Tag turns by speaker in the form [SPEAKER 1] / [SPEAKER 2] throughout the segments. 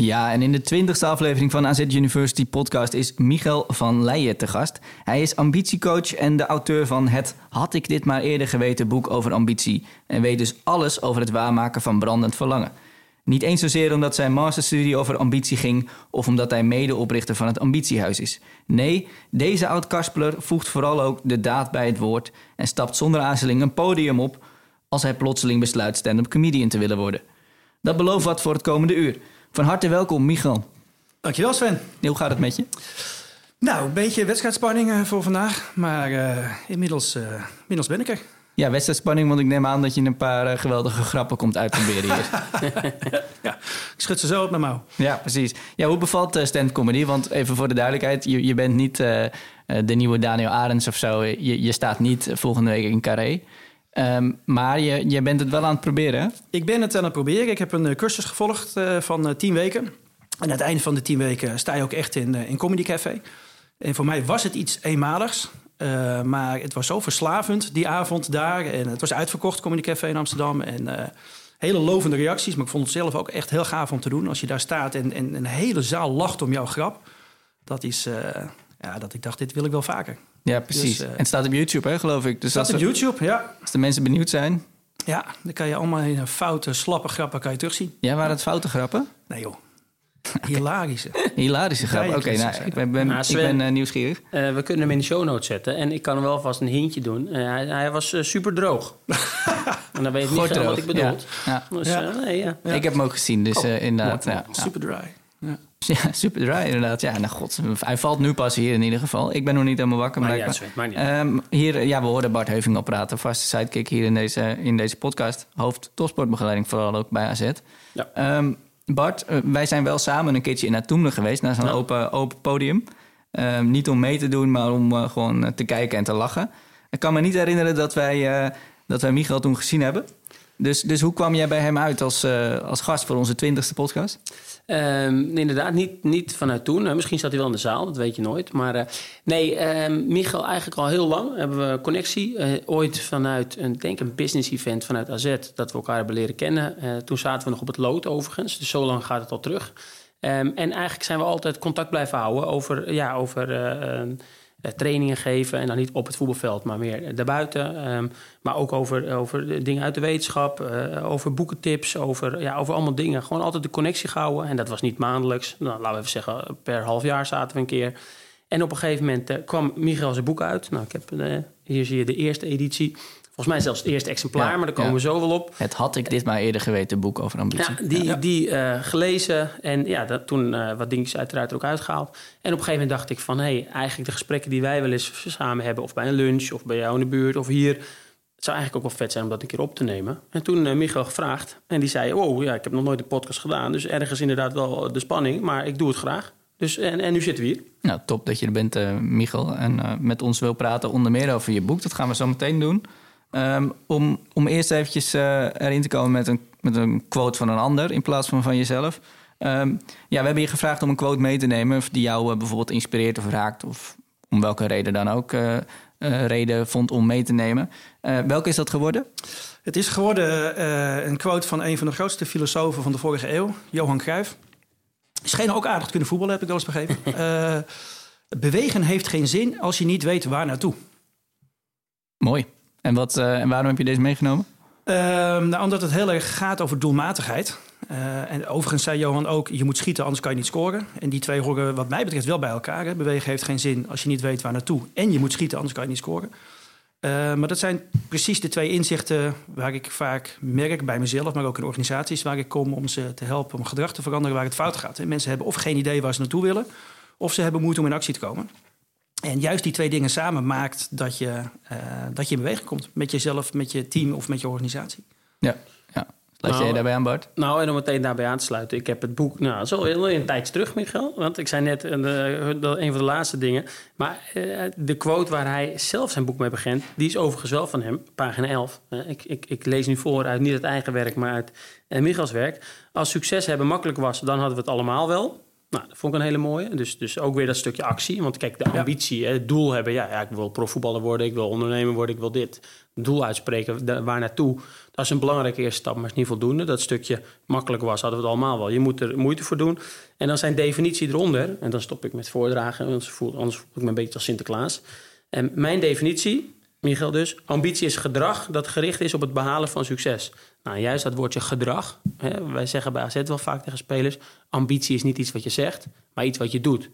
[SPEAKER 1] Ja, en in de twintigste aflevering van AZ University podcast is Michael van Leijen te gast. Hij is ambitiecoach en de auteur van het Had ik dit maar eerder geweten boek over ambitie. En weet dus alles over het waarmaken van brandend verlangen. Niet eens zozeer omdat zijn masterstudie over ambitie ging of omdat hij medeoprichter van het Ambitiehuis is. Nee, deze oud-Kaspeler voegt vooral ook de daad bij het woord en stapt zonder aarzeling een podium op als hij plotseling besluit stand-up comedian te willen worden. Dat belooft wat voor het komende uur. Van harte welkom, Michal.
[SPEAKER 2] Dankjewel, Sven.
[SPEAKER 1] Hoe gaat het met je?
[SPEAKER 2] Nou, een beetje wedstrijdspanning eh, voor vandaag, maar uh, inmiddels, uh, inmiddels ben ik er.
[SPEAKER 1] Ja, wedstrijdspanning, want ik neem aan dat je een paar geweldige grappen komt uitproberen hier.
[SPEAKER 2] ja, ik schud ze zo op mijn mouw.
[SPEAKER 1] Ja, precies. Ja, hoe bevalt stand comedy? Want even voor de duidelijkheid, je, je bent niet de nieuwe Daniel Arends of zo. Je, je staat niet volgende week in Carré. Um, maar je, bent het wel aan het proberen, hè?
[SPEAKER 2] Ik ben het aan het proberen. Ik heb een cursus gevolgd uh, van uh, tien weken. En aan het einde van de tien weken sta je ook echt in, in Comedy Café. En voor mij was het iets eenmaligs. maar het was zo verslavend, die avond daar. En het was uitverkocht, Comedy Café in Amsterdam. En hele lovende reacties. Maar ik vond het zelf ook echt heel gaaf om te doen. Als je daar staat en, en een hele zaal lacht om jouw grap. Dat is, ja, dat ik dacht, dit wil ik wel vaker.
[SPEAKER 1] Ja, precies. Dus, uh, en het staat op YouTube, hè, geloof ik.
[SPEAKER 2] Dus staat op YouTube, ja.
[SPEAKER 1] Als de mensen benieuwd zijn.
[SPEAKER 2] Ja, dan kan je allemaal in foute, slappe grappen kan je terugzien.
[SPEAKER 1] Ja, waren het foute grappen?
[SPEAKER 2] Nee joh. Hilarische.
[SPEAKER 1] Hilarische grappen. Oké, okay, nou, ik ben, ben, nou, Sven, ik ben uh, nieuwsgierig.
[SPEAKER 3] Uh, we kunnen hem in de show notes zetten. En ik kan hem wel vast een hintje doen. Uh, hij, hij, was super droog. en dan weet je niet wat ik bedoel. Ja. Ja. Dus,
[SPEAKER 1] nee, ja. Ik heb hem ook gezien, dus oh, inderdaad. Ja.
[SPEAKER 2] Super dry. Ja.
[SPEAKER 1] Super dry inderdaad. Ja, nou god, hij valt nu pas hier in ieder geval. Ik ben nog niet helemaal wakker.
[SPEAKER 3] Maar ja,
[SPEAKER 1] um, hier, ja, we horen Bart Heuving al praten. Vaste sidekick hier in deze, in deze podcast. Hoofd topsportbegeleiding vooral ook bij AZ. Ja. Um, Bart, uh, wij zijn wel samen een keertje in Atoemle geweest. Naar zo'n ja. open, open podium. Um, niet om mee te doen, maar om uh, gewoon uh, te kijken en te lachen. Ik kan me niet herinneren dat wij, dat wij Michael toen gezien hebben. Dus, dus hoe kwam jij bij hem uit als, als gast voor onze twintigste podcast?
[SPEAKER 3] Um, inderdaad, niet, niet vanuit toen. Uh, misschien zat hij wel in de zaal, dat weet je nooit. Maar uh, nee, um, eigenlijk al heel lang hebben we connectie. Ooit vanuit een, denk een business event vanuit AZ, dat we elkaar hebben leren kennen. toen zaten we nog op het lood overigens, dus zo lang gaat het al terug. Um, en eigenlijk zijn we altijd contact blijven houden over, ja, over trainingen geven. En dan niet op het voetbalveld, maar meer daarbuiten. Um, maar ook over, over dingen uit de wetenschap, uh, over boekentips, over, ja, over allemaal dingen. Gewoon altijd de connectie houden. En dat was niet maandelijks. Nou, laten we even zeggen, per half jaar zaten we een keer. En op een gegeven moment uh, kwam Michael zijn boek uit. Nou, ik heb, hier zie je de eerste editie. Volgens mij zelfs het eerste exemplaar, maar daar komen we zo wel op.
[SPEAKER 1] Het had ik dit maar eerder geweten, boek over ambitie.
[SPEAKER 3] Ja, die, die uh, gelezen en ja, dat, toen uh, wat dingetjes uiteraard er ook uitgehaald. En op een gegeven moment dacht ik van... hé, hey, eigenlijk de gesprekken die wij wel eens samen hebben... of bij een lunch, of bij jou in de buurt, of hier... het zou eigenlijk ook wel vet zijn om dat een keer op te nemen. En toen uh, Michael gevraagd en die zei... oh ja, ik heb nog nooit een podcast gedaan... dus ergens inderdaad wel de spanning, maar ik doe het graag. Dus, en, en nu zitten we hier.
[SPEAKER 1] Nou, top dat je er bent, Michael. En met ons wil praten onder meer over je boek. Dat gaan we zo meteen doen... Um, om, om eerst eventjes uh, erin te komen met een, met een quote van een ander in plaats van van jezelf. Um, ja, we hebben je gevraagd om een quote mee te nemen die jou uh, bijvoorbeeld inspireert of raakt, of om welke reden dan ook uh, reden vond om mee te nemen. welke is dat geworden?
[SPEAKER 2] Het is geworden een quote van een van de grootste filosofen van de vorige eeuw, Johan Cruijff. Scheen ook aardig te kunnen voetballen, heb ik wel eens begrepen. bewegen heeft geen zin als je niet weet waar naartoe.
[SPEAKER 1] Mooi. En, wat, uh, en waarom heb je deze meegenomen?
[SPEAKER 2] Uh, nou, omdat het heel erg gaat over doelmatigheid. Uh, en overigens zei Johan ook, je moet schieten, anders kan je niet scoren. En die twee horen wat mij betreft wel bij elkaar. Hè. Bewegen heeft geen zin als je niet weet waar naartoe. En je moet schieten, anders kan je niet scoren. Uh, maar dat zijn precies de twee inzichten waar ik vaak merk bij mezelf, maar ook in organisaties waar ik kom om ze te helpen om gedrag te veranderen waar het fout gaat. En mensen hebben of geen idee waar ze naartoe willen, of ze hebben moeite om in actie te komen. En juist die twee dingen samen maakt dat je, uh, dat je in beweging komt. Met jezelf, met je team of met je organisatie.
[SPEAKER 1] Ja, ja. Laat
[SPEAKER 3] Nou,
[SPEAKER 1] jij daarbij aan, Bart?
[SPEAKER 3] Nou, en om meteen daarbij aan te sluiten. Ik heb het boek, nou, zo heel een tijdje terug, Michael. Want ik zei net, eh, een van de laatste dingen. Maar eh, de quote waar hij zelf zijn boek mee begint, die is overigens wel van hem, pagina 11. Eh, ik, ik, ik lees nu voor uit niet het eigen werk, maar uit eh, Michaels werk. Als succes hebben makkelijk was, dan hadden we het allemaal wel. Nou, dat vond ik een hele mooie. Dus, dus ook weer dat stukje actie. Want kijk, de ambitie, hè, het doel hebben. Ja, ja, ik wil profvoetballer worden, ik wil ondernemer worden, ik wil dit. Doel uitspreken, waar naartoe. Dat is een belangrijke eerste stap, maar is niet voldoende. Dat stukje makkelijk was, hadden we het allemaal wel. Je moet er moeite voor doen. En dan zijn definitie eronder. En dan stop ik met voordragen, anders voel, anders voel ik me een beetje als Sinterklaas. En mijn definitie, Michael dus, ambitie is gedrag dat gericht is op het behalen van succes. Nou, juist dat woordje gedrag. Hè, wij zeggen bij AZ wel vaak tegen spelers, ambitie is niet iets wat je zegt, maar iets wat je doet.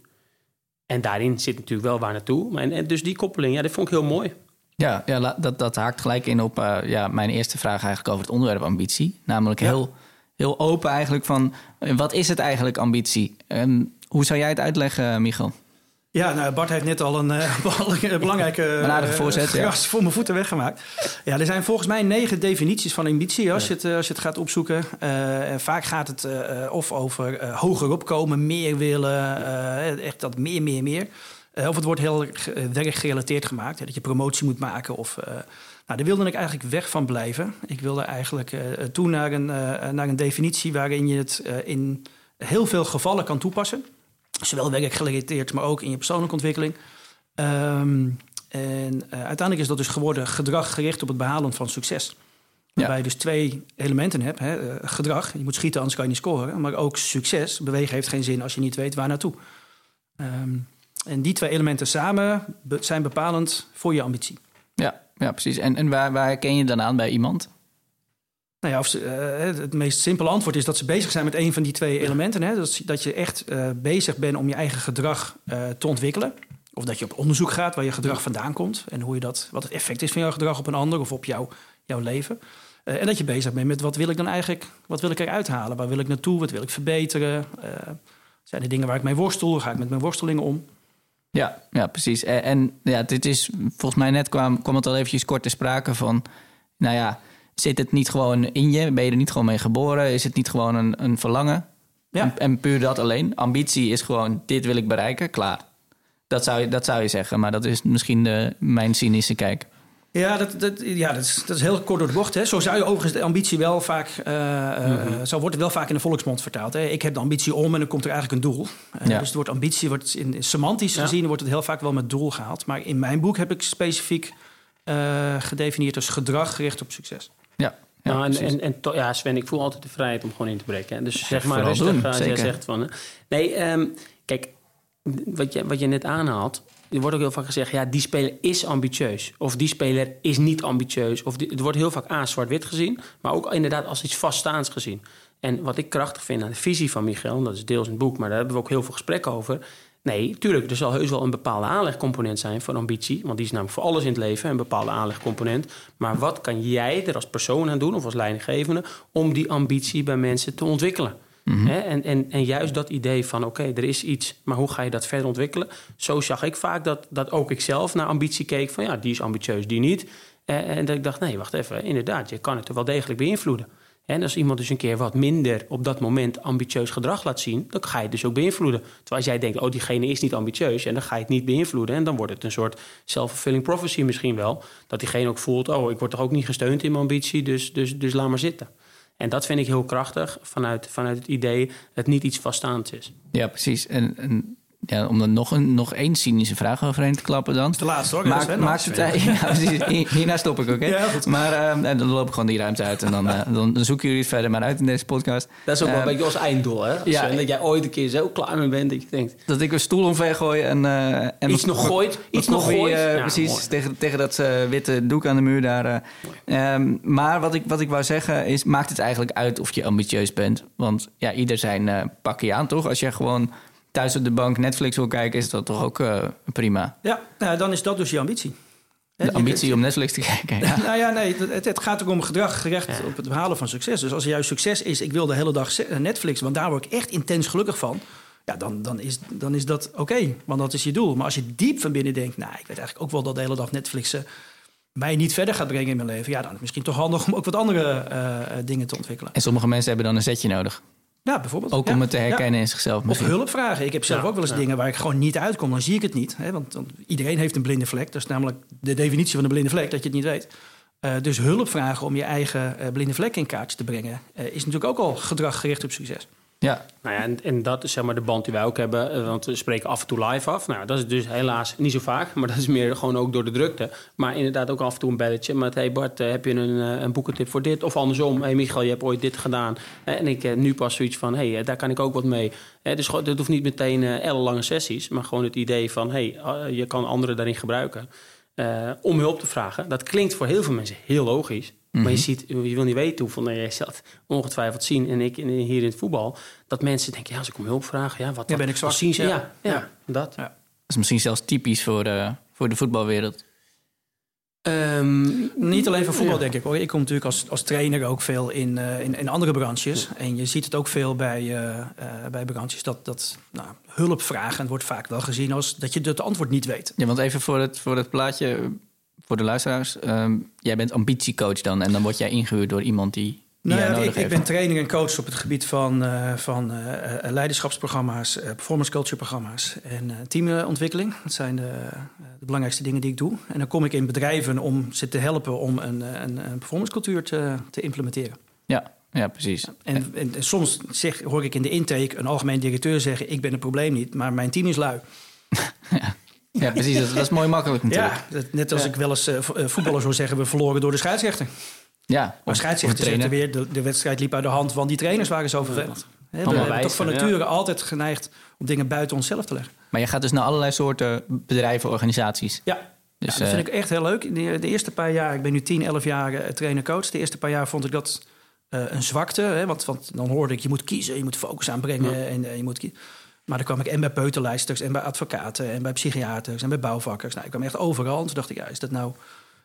[SPEAKER 3] En daarin zit natuurlijk wel waar naartoe. Maar, en, en dus die koppeling, ja, dat vond ik heel mooi.
[SPEAKER 1] Ja, ja dat, dat haakt gelijk in op eh, ja, mijn eerste vraag eigenlijk over het onderwerp ambitie. Namelijk heel, heel open eigenlijk van, wat is het eigenlijk ambitie? En hoe zou jij het uitleggen, Michel?
[SPEAKER 2] Ja, nou, Bart heeft net al een belangrijk- belangrijke
[SPEAKER 1] ja.
[SPEAKER 2] gras voor mijn voeten weggemaakt. Ja, er zijn volgens mij negen definities van ambitie als, je, het, eh, als je het gaat opzoeken. En vaak gaat het of over hoger opkomen, meer willen, echt dat meer, meer, meer. Of het wordt heel erg, werkgerelateerd gemaakt, hè, dat je promotie moet maken. Of, nou, daar wilde ik eigenlijk weg van blijven. Ik wilde eigenlijk toe naar een, naar een definitie waarin je het in heel veel gevallen kan toepassen. Zowel werkgerelateerd, maar ook in je persoonlijke ontwikkeling. Ehm, en eh, uiteindelijk is dat dus geworden gedrag gericht op het behalen van succes. Waarbij je dus twee elementen hebt. Hè? Eh, gedrag, je moet schieten, anders kan je niet scoren. Maar ook succes. Bewegen heeft geen zin als je niet weet waar naartoe. Ehm, en die twee elementen samen be- zijn bepalend voor je ambitie.
[SPEAKER 1] Ja, ja precies. En, en waar, waar ken je dan aan bij iemand?
[SPEAKER 2] Nou ja, eh, het meest simpele antwoord is dat ze bezig zijn met een van die twee elementen. Hè? Dat, dat je echt eh, bezig bent om je eigen gedrag eh, te ontwikkelen. Of dat je op onderzoek gaat waar je gedrag vandaan komt. En hoe je dat, wat het effect is van jouw gedrag op een ander of op jouw, leven. En dat je bezig bent met wat wil ik dan eigenlijk, wat wil ik eruit halen? Waar wil ik naartoe? Wat wil ik verbeteren? Zijn er dingen waar ik mee worstel? Ga ik met mijn worstelingen om?
[SPEAKER 1] Ja, ja precies. En, en ja, dit is volgens mij net kwam, kwam het al eventjes kort te sprake van, nou ja, zit het niet gewoon in je? Ben je er niet gewoon mee geboren? Is het niet gewoon een, een verlangen?
[SPEAKER 2] Ja.
[SPEAKER 1] En, en puur dat alleen. Ambitie is gewoon, dit wil ik bereiken, klaar. Dat zou je, dat zou je zeggen, maar dat is misschien de, mijn cynische kijk.
[SPEAKER 2] Ja, dat, dat, ja dat, is, dat is heel kort door de bocht. Hè. Zo zou je overigens de ambitie wel vaak... eh, eh, Zo wordt het wel vaak in de volksmond vertaald. Hè. Ik heb de ambitie om en dan komt er eigenlijk een doel.
[SPEAKER 1] Ja.
[SPEAKER 2] Dus het woord ambitie wordt in, semantisch
[SPEAKER 3] Ja.
[SPEAKER 2] gezien... wordt het heel vaak wel met doel gehaald. Maar in mijn boek heb ik specifiek eh, gedefinieerd als gedrag gericht op succes.
[SPEAKER 1] Ja, ja
[SPEAKER 3] nou, en, en, en to- ja, Sven, ik voel altijd de vrijheid om gewoon in te breken. hè. Dus zeg maar rustig
[SPEAKER 1] doen,
[SPEAKER 3] als jij zegt van... hè. Nee, ehm, kijk, wat je, wat je net aanhaalt... Er wordt ook heel vaak gezegd, ja, die speler is ambitieus. Of die speler is niet ambitieus. Of die, het wordt heel vaak A, zwart-wit gezien. Maar ook inderdaad als iets vaststaands gezien. En wat ik krachtig vind aan de visie van Michael... en dat is deels in het boek, maar daar hebben we ook heel veel gesprekken over... Nee, tuurlijk, er zal heus wel een bepaalde aanlegcomponent zijn van ambitie. Want die is namelijk voor alles in het leven een bepaalde aanlegcomponent. Maar wat kan jij er als persoon aan doen, of als leidinggevende, om die ambitie bij mensen te ontwikkelen? Hè? En, en, en juist dat idee van, oké, er is iets, maar hoe ga je dat verder ontwikkelen? Zo zag ik vaak dat, dat ook ik zelf naar ambitie keek van, ja, die is ambitieus, die niet. Eh, en dat ik dacht, nee, wacht even, inderdaad, je kan het er wel degelijk beïnvloeden. En als iemand dus een keer wat minder op dat moment ambitieus gedrag laat zien, dan ga je het dus ook beïnvloeden. Terwijl jij denkt, oh, diegene is niet ambitieus, en dan ga je het niet beïnvloeden. En dan wordt het een soort self-fulfilling prophecy misschien wel. Dat diegene ook voelt, oh, ik word toch ook niet gesteund in mijn ambitie, dus, dus, dus laat maar zitten. En dat vind ik heel krachtig vanuit, vanuit het idee dat niet iets vaststaands is.
[SPEAKER 1] Ja, precies. En ja, om er nog, een, nog één cynische vraag overheen te klappen dan.
[SPEAKER 2] de laatste hoor.
[SPEAKER 1] Maakt, maakt het, ja, Hierna stop ik?
[SPEAKER 2] Ja, goed.
[SPEAKER 1] Maar eh, en dan loop ik gewoon die ruimte uit en dan, eh, dan, zoeken jullie het verder maar uit in deze podcast.
[SPEAKER 3] Dat is ook wel een beetje ons einddoel, hè?
[SPEAKER 1] ja.
[SPEAKER 3] Sven, dat jij ooit een keer zo klaar mee bent dat je denkt...
[SPEAKER 1] Dat ik een stoel omver gooi en... eh, en
[SPEAKER 3] Iets nog gooit, iets nog gooit. Ja,
[SPEAKER 1] precies,
[SPEAKER 3] mooi.
[SPEAKER 1] tegen, tegen dat witte doek aan de muur daar. eh. Ehm, maar wat ik, wat ik wou zeggen is, maakt het eigenlijk uit of je ambitieus bent? Want ja, ieder zijn eh pakje aan, toch? Als je gewoon thuis op de bank Netflix wil kijken, is dat toch ook eh, prima?
[SPEAKER 2] Ja, nou, dan is dat dus je ambitie.
[SPEAKER 1] De ambitie om Netflix te kijken. Ja.
[SPEAKER 2] Nou ja, nee, het, het gaat ook om gedrag gericht op het behalen van succes. Dus als juist succes is, ik wil de hele dag Netflix, want daar word ik echt intens gelukkig van. Ja, dan, dan, is, dan is dat oké, want dat is je doel. Maar als je diep van binnen denkt, nou, ik weet eigenlijk ook wel dat de hele dag Netflixen, mij niet verder gaat brengen in mijn leven, ja, dan is het misschien toch handig om ook wat andere eh, eh, dingen te ontwikkelen.
[SPEAKER 1] En sommige mensen hebben dan een zetje nodig.
[SPEAKER 2] Ja, bijvoorbeeld.
[SPEAKER 1] Ook
[SPEAKER 2] Ja,
[SPEAKER 1] om het te
[SPEAKER 2] ja.
[SPEAKER 1] herkennen in zichzelf.
[SPEAKER 2] Of
[SPEAKER 1] misschien.
[SPEAKER 2] hulp vragen. Ik heb zelf
[SPEAKER 3] Ja,
[SPEAKER 2] ook wel eens
[SPEAKER 3] ja.
[SPEAKER 2] dingen waar ik gewoon niet uitkom. Dan zie ik het niet. Hè? Want, want iedereen heeft een blinde vlek. Dat is namelijk de definitie van een blinde vlek, dat je het niet weet. Eh, dus hulp vragen om je eigen eh, blinde vlek in kaart te brengen... eh, is natuurlijk ook al gedrag gericht op succes.
[SPEAKER 1] Ja,
[SPEAKER 3] Nou ja, en, dat is zeg maar de band die wij ook hebben. eh, Want we spreken af en toe live af. Nou, dat is dus helaas niet zo vaak. Maar dat is meer gewoon ook door de drukte. Maar inderdaad ook af en toe een belletje. Met, hey Bart, eh, heb je een, eh, een boekentip voor dit? Of andersom, hey Michael, je hebt ooit dit gedaan. En ik nu pas zoiets van, hey, daar kan ik ook wat mee. Dus dat hoeft niet meteen ellenlange sessies. Maar gewoon het idee van, hey, je kan anderen daarin gebruiken. om hulp te vragen. Dat klinkt voor heel veel mensen heel logisch. Maar je, ziet, je wil niet weten hoeveel nou, jij zat ongetwijfeld zien. En ik in- hier in het voetbal. Dat mensen denken, ja, als ik om hulp vraag. Ja, wat,
[SPEAKER 2] Ja, ben ik zwak.
[SPEAKER 3] zien ze?
[SPEAKER 2] Ja.
[SPEAKER 3] Ja, ja,
[SPEAKER 2] Ja.
[SPEAKER 3] dat.
[SPEAKER 1] dat is misschien zelfs typisch voor, eh, voor de voetbalwereld.
[SPEAKER 3] Ehm,
[SPEAKER 2] Niet alleen voor voetbal,
[SPEAKER 3] Ja.
[SPEAKER 2] denk ik. hoor. Ik kom natuurlijk als, als trainer ook veel in, eh, in, in andere branches. En je ziet het ook veel bij, eh, eh, bij branches. Dat, dat nou, hulp vragen wordt vaak wel gezien als dat je het antwoord niet weet.
[SPEAKER 1] Ja, want even voor het, voor het plaatje, voor de luisteraars. ehm, jij bent ambitiecoach dan en dan word jij ingehuurd door iemand die, die
[SPEAKER 2] Nou ja,
[SPEAKER 1] nodig
[SPEAKER 2] ik, ik ben trainer en coach op het gebied van, eh, van eh, eh, leiderschapsprogramma's, performance culture programma's en teamontwikkeling. Dat zijn de, de belangrijkste dingen die ik doe. En dan kom ik in bedrijven om ze te helpen om een, een, een performance cultuur te, te implementeren.
[SPEAKER 1] Ja, ja, precies.
[SPEAKER 2] En, en, en soms zeg, hoor ik in de intake een algemeen directeur zeggen: Ik ben het probleem niet, maar mijn team is lui.
[SPEAKER 1] Ja, precies. Dat, dat is mooi makkelijk natuurlijk.
[SPEAKER 2] Ja, net als
[SPEAKER 3] Ja.
[SPEAKER 2] ik wel eens eh, vo- eh, voetballers hoor zeggen: We verloren door de scheidsrechter.
[SPEAKER 1] Ja,
[SPEAKER 2] Maar scheidsrechter zegt er weer: de, de wedstrijd liep uit de hand, want die trainers waren zo vervelend. We hebben toch van nature altijd geneigd om dingen buiten onszelf te leggen.
[SPEAKER 1] Maar je gaat dus naar allerlei soorten bedrijven, organisaties.
[SPEAKER 2] Ja,
[SPEAKER 1] Dus,
[SPEAKER 2] ja, dat
[SPEAKER 1] eh,
[SPEAKER 2] vind ik echt heel leuk. De, de eerste paar jaar, ik ben nu 10, 11 jaar eh, trainer-coach. De eerste paar jaar vond ik dat eh, een zwakte. Hè, want, want dan hoorde ik, je moet kiezen, je moet focus aanbrengen. En, eh, je moet kie- maar dan kwam ik en bij peuterlijsters en bij advocaten en bij psychiaters en bij bouwvakkers. Nou, ik kwam echt overal. En toen dacht ik, ja, is dat nou...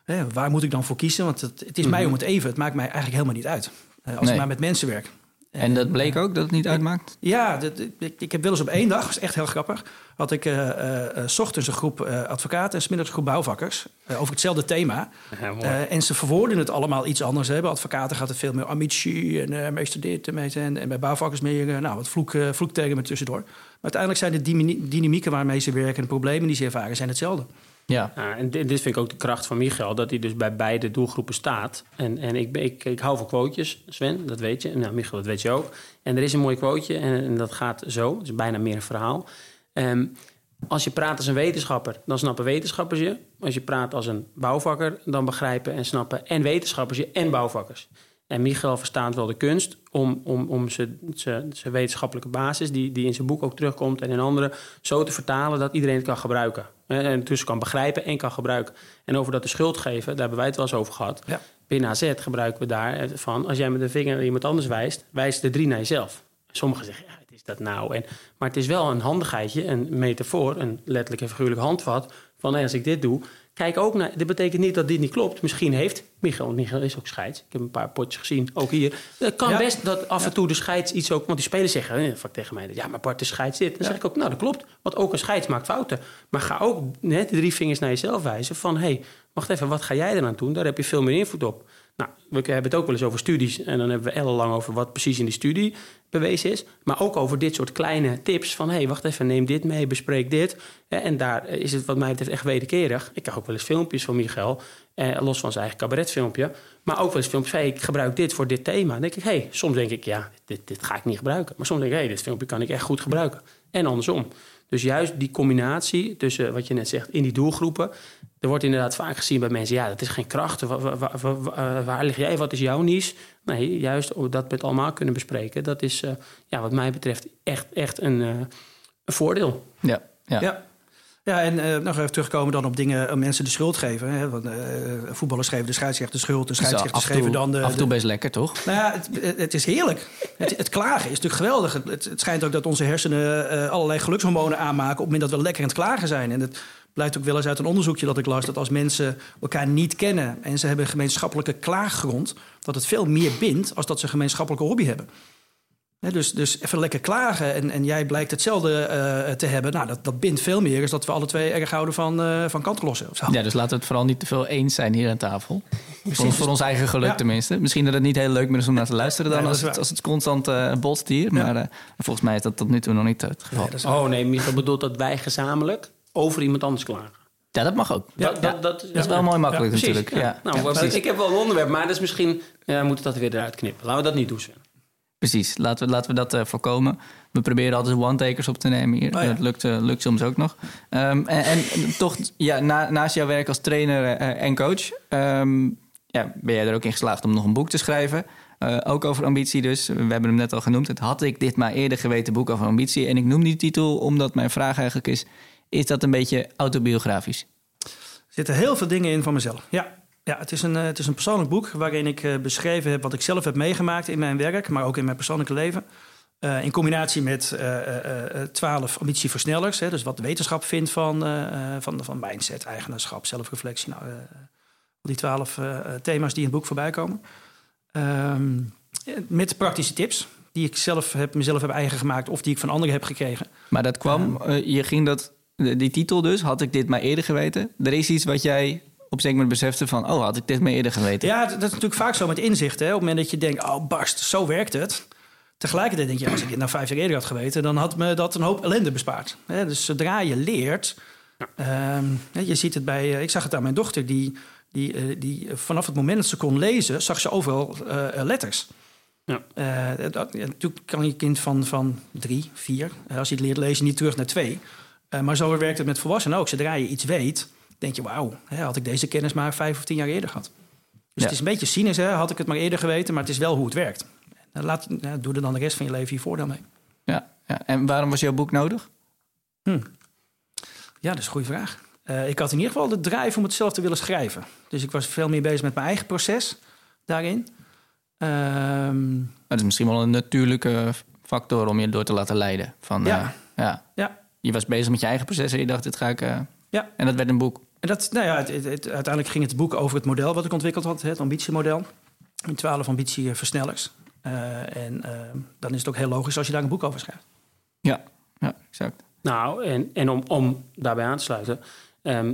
[SPEAKER 2] Hè, waar moet ik dan voor kiezen? Want het, het is mij om het even. Het maakt mij eigenlijk helemaal niet uit. Als
[SPEAKER 1] Nee.
[SPEAKER 2] ik maar met mensen werk.
[SPEAKER 1] En dat bleek ook dat het niet uitmaakt?
[SPEAKER 2] Ja, dat- ik, ik heb wel eens op één dag, dat is echt heel grappig, had ik eh eh, eh, 's ochtends een groep eh, advocaten en 's middags een groep bouwvakkers over hetzelfde thema.
[SPEAKER 3] Ja.
[SPEAKER 2] Eh, en ze verwoorden het allemaal iets anders. Hè. Bij advocaten gaat het veel meer ambitie en eh meester dit en meester en, en bij bouwvakkers meer nou, wat vloek, vloektermen tussendoor. Maar uiteindelijk zijn de dynamieken waarmee ze werken en de problemen die ze ervaren zijn hetzelfde.
[SPEAKER 1] Ja.
[SPEAKER 3] Ja, en dit, vind ik ook de kracht van Michael, dat hij dus bij beide doelgroepen staat. En, en ik, ik, ik hou van quotejes, Sven, dat weet je. Nou, Michael, dat weet je ook. En er is een mooi quoteje en, en dat gaat zo, het is bijna meer een verhaal. Ehm, als je praat als een wetenschapper, dan snappen wetenschappers je. Als je praat als een bouwvakker, dan begrijpen en snappen en wetenschappers je en bouwvakkers. En Michael verstaat wel de kunst om, om, om zijn wetenschappelijke basis, die, die in zijn boek ook terugkomt en in andere, zo te vertalen dat iedereen het kan gebruiken. En dus kan begrijpen en kan gebruiken. En over dat de schuld geven, daar hebben wij het wel eens over gehad.
[SPEAKER 2] Ja.
[SPEAKER 3] Binnen AZ gebruiken we daar van, als jij met de vinger naar iemand anders wijst, wijst de drie naar jezelf. Sommigen zeggen, ja, wat is dat nou? En, maar het is wel een handigheidje, een metafoor, een letterlijk en figuurlijk handvat. Van hey, als ik dit doe, kijk ook naar. Dit betekent niet dat dit niet klopt. Misschien heeft Michael, Michael is ook scheids. Ik heb een paar potjes gezien, ook hier. Het kan
[SPEAKER 2] Ja.
[SPEAKER 3] best dat af en toe de scheids iets ook. Want die spelers zeggen vaak tegen mij: ja, maar Bart, de scheids dit. Dan zeg ik ook, nou, dat klopt. Want ook een scheids maakt fouten. Maar ga ook net de drie vingers naar jezelf wijzen. Van hé, hey, wacht even, wat ga jij eraan doen? Daar heb je veel meer invloed op. Nou, we hebben het ook wel eens over studies. En dan hebben we ellenlang over wat precies in die studie bewezen is. Maar ook over dit soort kleine tips. Van hé, hey, wacht even, neem dit mee, bespreek dit. En daar is het wat mij betreft echt wederkerig. Ik krijg ook wel eens filmpjes van Michael. Eh, los van zijn eigen cabaretfilmpje. Maar ook wel eens filmpjes hey, ik gebruik dit voor dit thema. Dan denk ik, hey, soms denk ik, ja, dit, dit ga ik niet gebruiken. Maar soms denk ik, hey, dit filmpje kan ik echt goed gebruiken. En andersom. Dus juist die combinatie tussen wat je net zegt in die doelgroepen. Er wordt inderdaad vaak gezien bij mensen, ja, dat is geen kracht. Waar, waar, waar, lig jij? Wat is jouw niche? Nee, juist dat we het allemaal kunnen bespreken. Dat is, eh, ja, wat mij betreft, echt, echt een, eh, een voordeel.
[SPEAKER 1] Ja, ja.
[SPEAKER 2] Ja. Ja, en eh, nog even terugkomen dan op dingen, eh, mensen de schuld geven. Hè? Want, eh, voetballers geven de scheidsrechter de schuld, de
[SPEAKER 1] toe-
[SPEAKER 2] geven dan de...
[SPEAKER 1] af en toe best lekker, toch?
[SPEAKER 2] nou ja, het, het is heerlijk. Het, het klagen is natuurlijk geweldig. Het, het, schijnt ook dat onze hersenen eh, allerlei gelukshormonen aanmaken... op het moment dat we lekker aan het klagen zijn. En het blijkt ook wel eens uit een onderzoekje dat ik las... dat als mensen elkaar niet kennen en ze hebben een gemeenschappelijke klaaggrond... dat het veel meer bindt als dat ze een gemeenschappelijke hobby hebben. Hè, dus, dus even lekker klagen en, en jij blijkt hetzelfde eh, te hebben. Nou, dat, dat bindt veel meer. Is dat we alle twee erg houden van, eh van. Of zo.
[SPEAKER 1] Ja, dus laten we het vooral niet te veel eens zijn hier aan tafel. Voor, ons- voor ons eigen geluk
[SPEAKER 2] Ja.
[SPEAKER 1] tenminste. Misschien dat het niet heel leuk meer is om naar te luisteren dan
[SPEAKER 2] Nee,
[SPEAKER 1] als, het, als het constant eh botst hier. Maar volgens mij is dat tot nu toe nog niet het geval.
[SPEAKER 2] Nee,
[SPEAKER 3] Oh nee, Michel bedoelt dat wij gezamenlijk over iemand anders klagen.
[SPEAKER 1] Ja, dat mag ook.
[SPEAKER 3] Dat,
[SPEAKER 1] Ja,
[SPEAKER 3] dat, dat,
[SPEAKER 1] dat is wel mooi makkelijk
[SPEAKER 3] precies,
[SPEAKER 1] natuurlijk.
[SPEAKER 3] ja.
[SPEAKER 1] Ja.
[SPEAKER 3] Nou,
[SPEAKER 1] Ja,
[SPEAKER 3] maar
[SPEAKER 1] precies.
[SPEAKER 3] ik heb wel een onderwerp, maar dat is misschien... Ja, we moeten dat weer eruit knippen. Laten we dat niet doen, Sven.
[SPEAKER 1] Precies, laten we, laten we dat eh, voorkomen. We proberen altijd one-takers op te nemen hier.
[SPEAKER 2] Oh ja.
[SPEAKER 1] Dat lukt, eh, lukt soms ook nog. Ehm, en, en toch, ja, na, naast jouw werk als trainer eh, en coach... ehm, ja, ben jij er ook in geslaagd om nog een boek te schrijven. Eh, ook over ambitie dus. We hebben hem net al genoemd. Het had ik dit maar eerder geweten boek over ambitie. En ik noem die titel omdat mijn vraag eigenlijk is... is dat een beetje autobiografisch?
[SPEAKER 2] Er zitten heel veel dingen in van mezelf. Ja, ja het, is een, eh, het is een persoonlijk boek waarin ik eh, beschreven heb wat ik zelf heb meegemaakt in mijn werk, maar ook in mijn persoonlijke leven. Eh, in combinatie met twaalf ambitieversnellers. Hè, dus wat de wetenschap vindt van, van, van mindset, eigenaarschap, zelfreflectie. Nou, die twaalf thema's die in het boek voorbij komen. Ehm, eh, met praktische tips die ik zelf heb, mezelf heb eigen gemaakt of die ik van anderen heb gekregen.
[SPEAKER 1] Maar dat kwam, je ging dat, die titel dus, had ik dit maar eerder geweten. Er is iets wat jij op een zeker moment besefte van... oh, had ik dit maar eerder geweten.
[SPEAKER 2] Ja, dat is natuurlijk vaak zo met inzicht. Hè? Op het moment dat je denkt, oh barst, zo werkt het. Tegelijkertijd denk je, als ik dit nou vijf jaar eerder had geweten... dan had me dat een hoop ellende bespaard. Hè? Dus zodra je leert... ehm, hè, je ziet het bij... eh, ik zag het aan mijn dochter, die, die, eh, die vanaf het moment dat ze kon lezen... zag ze overal eh, letters.
[SPEAKER 3] Ja.
[SPEAKER 2] Eh, dat, ja, natuurlijk kan je kind van, van drie, vier... als je het leert lezen, niet terug naar twee. Eh, maar zo werkt het met volwassenen ook. Zodra je iets weet, denk je... wauw, had ik deze kennis maar vijf of tien jaar eerder gehad. Dus
[SPEAKER 1] Ja.
[SPEAKER 2] het is een beetje cynisch, hè? had ik het maar eerder geweten, maar het is wel hoe het werkt. En Laat, doe er dan de rest van je leven je voordeel mee.
[SPEAKER 1] Ja, ja. En waarom was jouw boek nodig?
[SPEAKER 2] Ja, dat is een goede vraag. Eh, ik had in ieder geval de drive om het zelf te willen schrijven. Dus ik was veel meer bezig met mijn eigen proces daarin.
[SPEAKER 1] Maar dat is misschien wel een natuurlijke factor om je door te laten leiden. Van,
[SPEAKER 2] Ja.
[SPEAKER 1] eh, ja.
[SPEAKER 2] ja,
[SPEAKER 1] Je was bezig met je eigen proces en je dacht, dit ga ik... eh,
[SPEAKER 2] ja.
[SPEAKER 1] En dat werd een boek.
[SPEAKER 2] En dat, nou ja, het, het- het- uiteindelijk ging het boek over het model wat ik ontwikkeld had, het ambitiemodel. Met twaalf ambitieversnellers. Eh, en eh, dan is het ook heel logisch als je daar een boek over schrijft.
[SPEAKER 1] Ja, ja exact.
[SPEAKER 3] Nou, en, en om, om daarbij aan te sluiten. ehm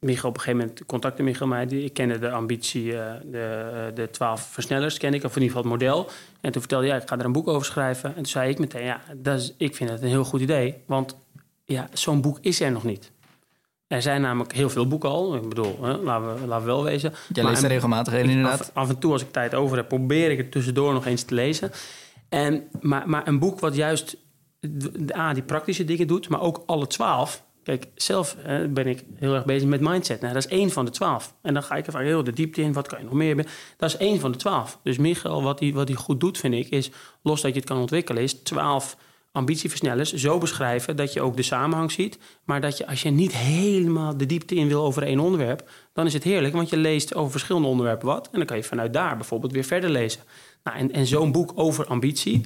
[SPEAKER 3] Michael, op een gegeven moment contacte Michael mij. Die, ik kende de ambitie, eh, de, de 12 versnellers, ken ik, of in ieder geval het model. En toen vertelde hij, ja, ik ga er een boek over schrijven. En toen zei ik meteen, ja, dat is, ik vind het een heel goed idee. Want ja, zo'n boek is er nog niet. Er zijn namelijk heel veel boeken al. Ik bedoel, hè, laten, we, laten we wel wezen.
[SPEAKER 1] Jij leest er regelmatig in inderdaad.
[SPEAKER 3] Af, af en toe, als ik tijd over heb, probeer ik het tussendoor nog eens te lezen. En, maar, maar een boek wat juist A, die praktische dingen doet, maar ook alle twaalf. Kijk, zelf ben ik heel erg bezig met mindset. Nou, dat is één van de twaalf. En dan ga ik er vaak heel de diepte in. Wat kan je nog meer? Dat is één van de twaalf. Dus Michael, wat hij wat hij goed doet, vind ik, is los dat je het kan ontwikkelen, is twaalf ambitieversnellers zo beschrijven dat je ook de samenhang ziet. Maar dat je als je niet helemaal de diepte in wil over één onderwerp, dan is het heerlijk, want je leest over verschillende onderwerpen wat. En dan kan je vanuit daar bijvoorbeeld weer verder lezen. Nou, en en zo'n boek over ambitie,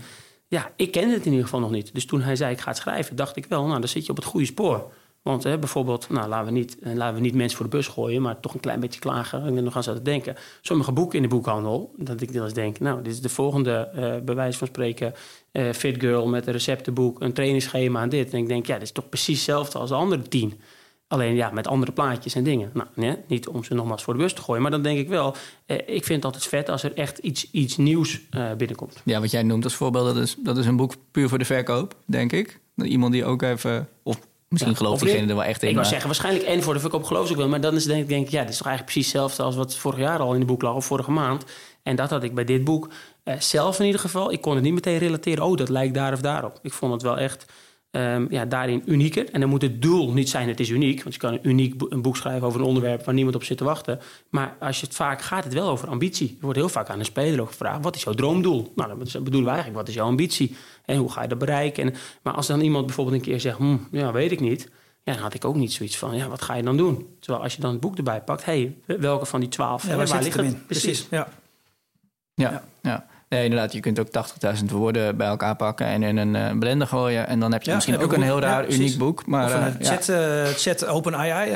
[SPEAKER 3] ja, ik kende het in ieder geval nog niet. Dus toen hij zei ik ga het schrijven, dacht ik wel, nou dan zit je op het goede spoor. Want hè, bijvoorbeeld, nou, laten, we niet, eh, laten we niet mensen voor de bus gooien, maar toch een klein beetje klagen. Ik ben nog aan zitten denken. Sommige boeken in de boekhandel, dat ik eens denk, nou, dit is de volgende, eh bewijs van spreken, eh, Fit Girl met een receptenboek, een trainingsschema en dit. En ik denk, ja, dit is toch precies hetzelfde als de andere tien. Alleen ja, met andere plaatjes en dingen. Nou, nee, niet om ze nogmaals voor de bus te gooien, maar dan denk ik wel, eh, ik vind het altijd vet als er echt iets, iets nieuws eh, binnenkomt.
[SPEAKER 1] Ja, wat jij noemt als voorbeeld, dat is, dat is een boek puur voor de verkoop, denk ik. Iemand die ook even... Of misschien
[SPEAKER 3] Ja,
[SPEAKER 1] gelooft
[SPEAKER 3] of
[SPEAKER 1] diegene er wel echt in.
[SPEAKER 3] Ik
[SPEAKER 1] maar-
[SPEAKER 3] zeggen, waarschijnlijk en voor de verkoop geloof ik wel. Maar dan is denk ik, denk ik, ja, dit is toch eigenlijk precies hetzelfde als wat vorig jaar al in de boek lag, of vorige maand. En dat had ik bij dit boek eh, zelf in ieder geval. Ik kon het niet meteen relateren, oh, dat lijkt daar of daarop. Ik vond het wel echt ehm, ja, daarin unieker. En dan moet het doel niet zijn, het is uniek. Want je kan een uniek bo- een boek schrijven over een onderwerp waar niemand op zit te wachten. Maar als je het vaak gaat het wel over ambitie. Er wordt heel vaak aan een speler ook gevraagd, wat is jouw droomdoel? Nou, dan bedoelen we eigenlijk, wat is jouw ambitie? En hoe ga je dat bereiken? En, maar als dan iemand bijvoorbeeld een keer zegt, hm, ja, weet ik niet. Ja, dan had ik ook niet zoiets van, ja, wat ga je dan doen? Terwijl als je dan het boek erbij pakt, hé, hey, welke van die twaalf,
[SPEAKER 2] Ja, waar zit
[SPEAKER 3] ligt
[SPEAKER 2] het in? Precies. Ja.
[SPEAKER 1] Ja, ja. Nee, inderdaad. Je kunt ook 80.000 woorden bij elkaar pakken en in een uh, blender gooien. En dan heb je
[SPEAKER 2] Ja,
[SPEAKER 1] misschien
[SPEAKER 2] en
[SPEAKER 1] ook
[SPEAKER 2] ook
[SPEAKER 1] een heel raar,
[SPEAKER 2] Ja,
[SPEAKER 1] uniek boek. Maar
[SPEAKER 2] of
[SPEAKER 1] eh,
[SPEAKER 2] een chat, eh, chat open AI,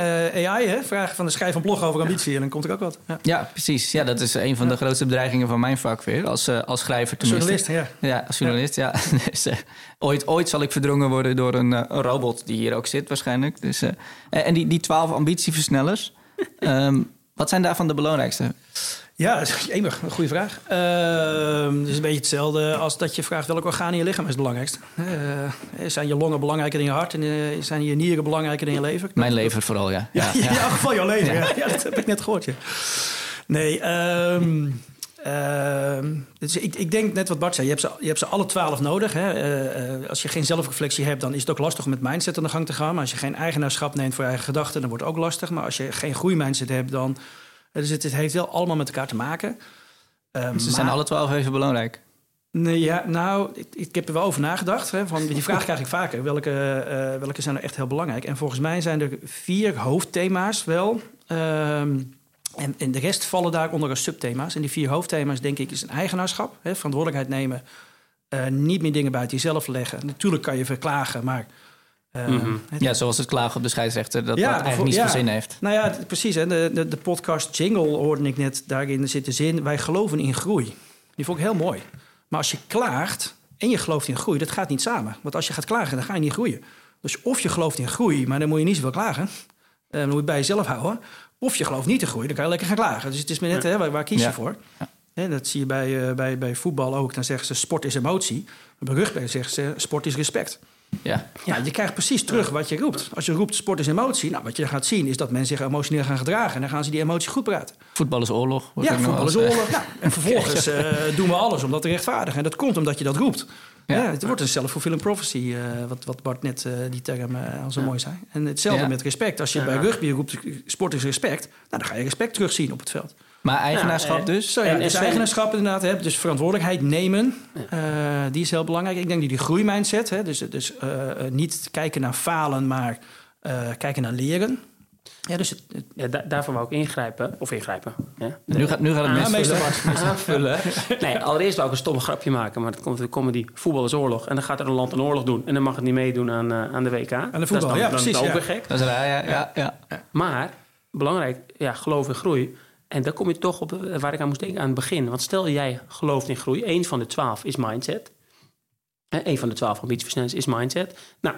[SPEAKER 2] AI hè? vragen van de schrijf een blog over ambitie en dan komt er ook wat. Ja.
[SPEAKER 1] ja, precies. Ja, dat is een van de grootste bedreigingen van mijn vak weer. Als, als schrijver tenminste.
[SPEAKER 2] Journalist, ja.
[SPEAKER 1] Ja, als journalist, ja. Dus, ooit, ooit zal ik verdrongen worden door een, robot die hier ook zit waarschijnlijk. Dus, en en die, die 12 ambitieversnellers, ehm, wat zijn daarvan de belangrijkste?
[SPEAKER 2] Ja, dat is een goede vraag. Ehm, het is een beetje hetzelfde als dat je vraagt welk orgaan in je lichaam is het belangrijkst. Eh, zijn je longen belangrijker dan je hart en eh, zijn je nieren belangrijker dan je lever?
[SPEAKER 1] Mijn lever vooral, ja.
[SPEAKER 2] Ja, ja, in elk geval jouw leven. Ja. Ja, dat heb ik net gehoord. Ja. Nee, dus ik, ik denk net wat Bart zei. Je hebt ze, je hebt ze alle twaalf nodig. Hè. Eh, als je geen zelfreflectie hebt, dan is het ook lastig om met mindset aan de gang te gaan. Maar als je geen eigenaarschap neemt voor je eigen gedachten, dan wordt het ook lastig. Maar als je geen groeimindset hebt, dan... Dus het, het heeft wel allemaal met elkaar te maken. Ehm,
[SPEAKER 1] Ze zijn alle 12 even belangrijk.
[SPEAKER 2] Nee, ja, nou, ik, ik heb er wel over nagedacht. Hè, van, die vraag krijg ik vaker. Welke, eh, welke zijn er echt heel belangrijk? En volgens mij zijn er vier hoofdthema's wel. Ehm, en, en de rest vallen daar onder als subthema's. En die vier hoofdthema's, denk ik, is een eigenaarschap. Hè, verantwoordelijkheid nemen. eh, niet meer dingen buiten jezelf leggen. Natuurlijk kan je verklagen, maar... eh,
[SPEAKER 3] Mhm.
[SPEAKER 1] Ja, zoals het klagen op de scheidsrechter, dat
[SPEAKER 2] Ja,
[SPEAKER 1] dat eigenlijk niet
[SPEAKER 2] ja.
[SPEAKER 1] zoveel zin heeft.
[SPEAKER 2] nou ja, precies. Hè. De, de, de podcast Jingle hoorde ik net. Daarin zit de zin, wij geloven in groei. Die vond ik heel mooi. Maar als je klaagt en je gelooft in groei, dat gaat niet samen. Want als je gaat klagen, dan ga je niet groeien. Dus of je gelooft in groei, maar dan moet je niet zoveel klagen. Eh, dan moet je het bij jezelf houden. Of je gelooft niet in groei, dan kan je lekker gaan klagen. Dus het is maar net, hè, waar, waar kies je
[SPEAKER 1] Ja.
[SPEAKER 2] voor? Hè, dat zie je bij, eh, bij, bij voetbal ook. Dan zeggen ze sport is emotie. Bij rugby zeggen ze sport is respect.
[SPEAKER 1] Ja.
[SPEAKER 2] Ja, je krijgt precies terug wat je roept. Als je roept sport is emotie, nou, wat je gaat zien is dat mensen zich emotioneel gaan gedragen. En dan gaan ze die emotie goed praten.
[SPEAKER 1] Voetbal is oorlog.
[SPEAKER 2] Ja, voetbal is oorlog. Nou, en vervolgens eh, doen we alles om dat te rechtvaardigen. En dat komt omdat je dat roept.
[SPEAKER 1] Ja.
[SPEAKER 2] Ja. het wordt een self-fulfilling prophecy, eh, wat, wat Bart net eh, die term al zo
[SPEAKER 3] Ja.
[SPEAKER 2] mooi zei. En hetzelfde met respect. Als je bij rugby roept sport is respect, nou, dan ga je respect terugzien op het veld.
[SPEAKER 1] Maar eigenaarschap dus?
[SPEAKER 3] En-
[SPEAKER 2] dus
[SPEAKER 3] Sven-
[SPEAKER 2] eigenaarschap inderdaad, hè, dus verantwoordelijkheid nemen, eh, die is heel belangrijk. Ik denk die, die groeimindset, hè, dus, dus eh, eh, niet kijken naar falen, maar kijken naar leren. Ja, dus het, het-
[SPEAKER 3] Ja, da- daarvoor wou ik ingrijpen. Of ingrijpen. Ja.
[SPEAKER 1] Nu gaat, nu gaat het mis.
[SPEAKER 2] meestal
[SPEAKER 3] Aanvullen. Nee, allereerst wou ik een stomme grapje maken. Maar dat komt de comedy. Voetbal is oorlog. En dan gaat er een land een oorlog doen. En dan mag het niet meedoen aan, aan de WK. Aan
[SPEAKER 2] de voetbal,
[SPEAKER 3] dat is dan,
[SPEAKER 2] ja,
[SPEAKER 3] dan
[SPEAKER 2] precies,
[SPEAKER 3] ook
[SPEAKER 2] ja.
[SPEAKER 3] weer gek.
[SPEAKER 1] Dat is ja. ja, ja.
[SPEAKER 3] Maar, belangrijk, ja, geloof in groei. En daar kom je toch op eh, waar ik aan moest denken aan het begin. Want stel jij gelooft in groei. Eén van de twaalf is mindset. Eén van de twaalf ambitieversnellers is mindset. Nou,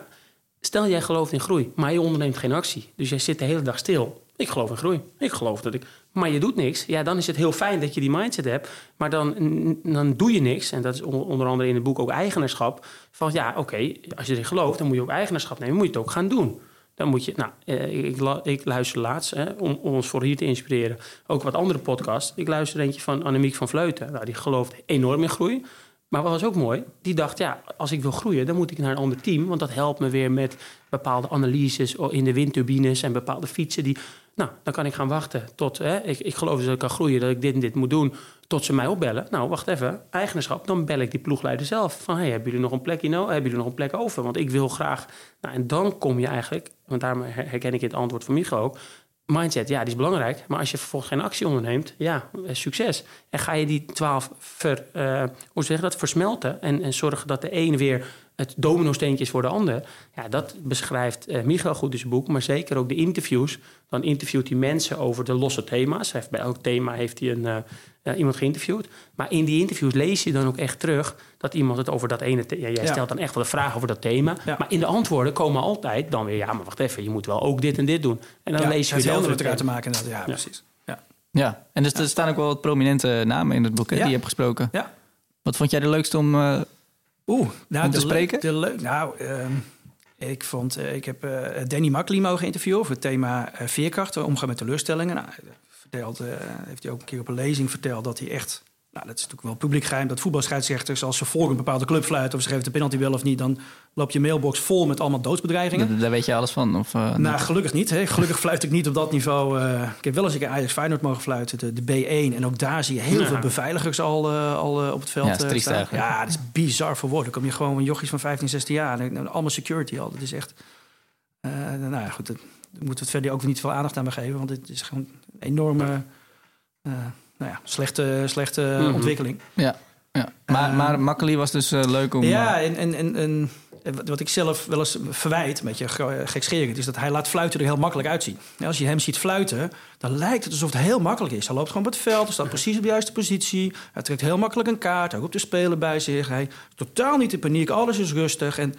[SPEAKER 3] stel jij gelooft in groei, maar je onderneemt geen actie. Dus jij zit de hele dag stil. Ik geloof in groei. Ik geloof dat ik... Maar je doet niks. Ja, dan is het heel fijn dat je die mindset hebt. Maar dan, dan doe je niks. En dat is on- onder andere in het boek ook eigenaarschap. Van ja, oké, als je erin gelooft, dan moet je ook eigenaarschap nemen. Moet je het ook gaan doen. Dan moet je, nou, eh, ik, ik luister laatst, hè, om, om ons voor hier te inspireren, ook wat andere podcasts. Ik luister eentje van Annemiek van Vleuten. Nou, die gelooft enorm in groei. Maar wat was ook mooi, die dacht, ja, als ik wil groeien, dan moet ik naar een ander team. Want dat helpt me weer met bepaalde analyses in de windturbines en bepaalde fietsen. Die, nou, dan kan ik gaan wachten tot, hè, ik, ik geloof dus dat ik kan groeien, dat ik dit en dit moet doen, tot ze mij opbellen. Nou, wacht even, eigenaarschap, dan bel ik die ploegleider zelf. Van, hey, hebben jullie nog een plekje nou? Hebben jullie nog een plek over? Want ik wil graag, nou, en dan kom je eigenlijk, want daarom her- herken ik het antwoord van Micho ook, mindset, ja, die is belangrijk. Maar als je vervolgens geen actie onderneemt, ja, eh, succes. En ga je die twaalf ver, eh, hoe zeg dat, versmelten... En, en zorgen dat de ene weer het domino-steentje is voor de ander... ja, dat beschrijft eh Michael goed in zijn boek... maar zeker ook de interviews. Dan interviewt hij mensen over de losse thema's. Hij heeft, bij elk thema heeft hij een, eh, eh, iemand geïnterviewd. Maar in die interviews lees je dan ook echt terug... dat iemand het over dat ene... Ja, jij
[SPEAKER 2] Ja.
[SPEAKER 3] stelt dan echt wel de vraag over dat thema.
[SPEAKER 2] Ja.
[SPEAKER 3] Maar in de antwoorden komen altijd dan weer... ja, maar wacht even, je moet wel ook dit en dit doen. En dan
[SPEAKER 2] ja,
[SPEAKER 3] lees je
[SPEAKER 2] het
[SPEAKER 3] over
[SPEAKER 2] met elkaar te maken. inderdaad. Ja, precies. Ja.
[SPEAKER 1] Ja, en dus, er staan ook wel wat prominente namen in het boek hè,
[SPEAKER 2] Ja.
[SPEAKER 1] die je hebt gesproken.
[SPEAKER 2] ja.
[SPEAKER 1] Wat vond jij de leukste om... eh,
[SPEAKER 2] Oeh, nou,
[SPEAKER 1] Om te spreken?
[SPEAKER 2] De nou, ehm, ik vond, eh, ik heb eh, Danny Makkely mogen interviewen over het thema eh, veerkracht, eh, omgaan met teleurstellingen. Nou, eh, heeft hij ook een keer op een lezing verteld dat hij echt, nou, dat is natuurlijk wel publiek geheim, dat voetbalscheidsrechters als ze voor een bepaalde club fluiten of ze geven de penalty wel of niet, dan loopt je mailbox vol met allemaal doodsbedreigingen.
[SPEAKER 1] daar- daar weet je alles van? Of, eh,
[SPEAKER 2] Nou, gelukkig niet. Hè. Gelukkig fluit ik niet op dat niveau. eh, ik heb wel eens een keer Ajax Feyenoord mogen fluiten, de, de B1. En ook daar zie je heel
[SPEAKER 3] Ja.
[SPEAKER 2] veel beveiligers al, eh, al op het veld
[SPEAKER 1] Ja, dat is triest
[SPEAKER 2] staan.
[SPEAKER 1] eigenlijk.
[SPEAKER 2] Ja, dat is bizar voor woorden. Dan kom je gewoon jochies van 15, 16 jaar. En, allemaal security al. Dat is echt... eh, nou ja, goed. Daar moeten we het verder ook niet veel aandacht aan geven. Want het is gewoon een enorme... eh, nou ja, slechte, slechte
[SPEAKER 3] Mhm.
[SPEAKER 2] ontwikkeling.
[SPEAKER 1] Ja. Ja. Maar,
[SPEAKER 2] Ehm,
[SPEAKER 1] maar Makkeli was dus eh, leuk om...
[SPEAKER 2] Ja,
[SPEAKER 1] eh,
[SPEAKER 2] en, en, en, en wat ik zelf wel eens verwijt, een beetje ge- gekscherend, is dat hij laat fluiten er heel makkelijk uitzien. Als je hem ziet fluiten, dan lijkt het alsof het heel makkelijk is. Hij loopt gewoon op het veld, hij staat precies op de juiste positie. Hij trekt heel makkelijk een kaart, hij roept de speler bij zich. Hij is totaal niet in paniek, alles is rustig. En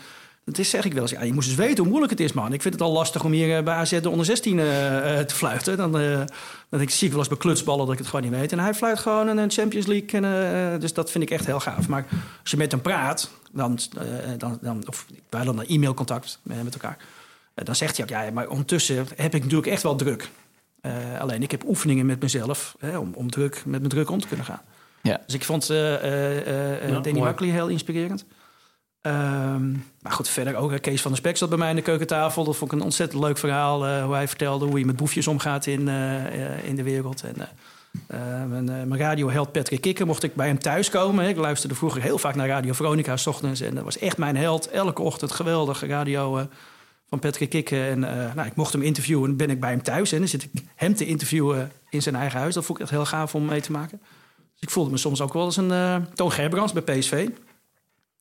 [SPEAKER 2] dat is, zeg ik wel eens. Ja, je moest eens weten hoe moeilijk het is, man. Ik vind het al lastig om hier eh, bij AZ de onder 16 eh, eh, te fluiten. Dan, eh, dan ik, zie ik wel eens bij klutsballen dat ik het gewoon niet weet. En hij fluit gewoon een Champions League. En, dus dat vind ik echt heel gaaf. Maar als je met hem praat, dan, eh, dan, dan, of wij hadden een e-mailcontact met elkaar. Dan zegt hij ook, ja, maar ondertussen heb ik natuurlijk echt wel druk. Eh, alleen ik heb oefeningen met mezelf hè, om, om druk, met mijn druk om te kunnen gaan.
[SPEAKER 1] Ja.
[SPEAKER 2] Dus ik vond eh eh eh,
[SPEAKER 3] Ja,
[SPEAKER 2] Danny. Buckley heel inspirerend. Ehm, maar goed, verder ook Kees van der Spek zat bij mij in de keukentafel. Dat vond ik een ontzettend leuk verhaal. eh, hoe hij vertelde hoe je met boefjes omgaat in, eh, eh, in de wereld. En, mijn, mijn radioheld Patrick Kikker mocht ik bij hem thuiskomen. Ik luisterde vroeger heel vaak naar Radio Veronica s ochtends. En dat was echt mijn held. Elke ochtend geweldige radio van Patrick Kikker. En nou, ik mocht hem interviewen. En ben ik bij hem thuis. En dan zit ik hem te interviewen in zijn eigen huis. Dat vond ik echt heel gaaf om mee te maken. Dus ik voelde me soms ook wel als een Toon Gerbrands bij PSV.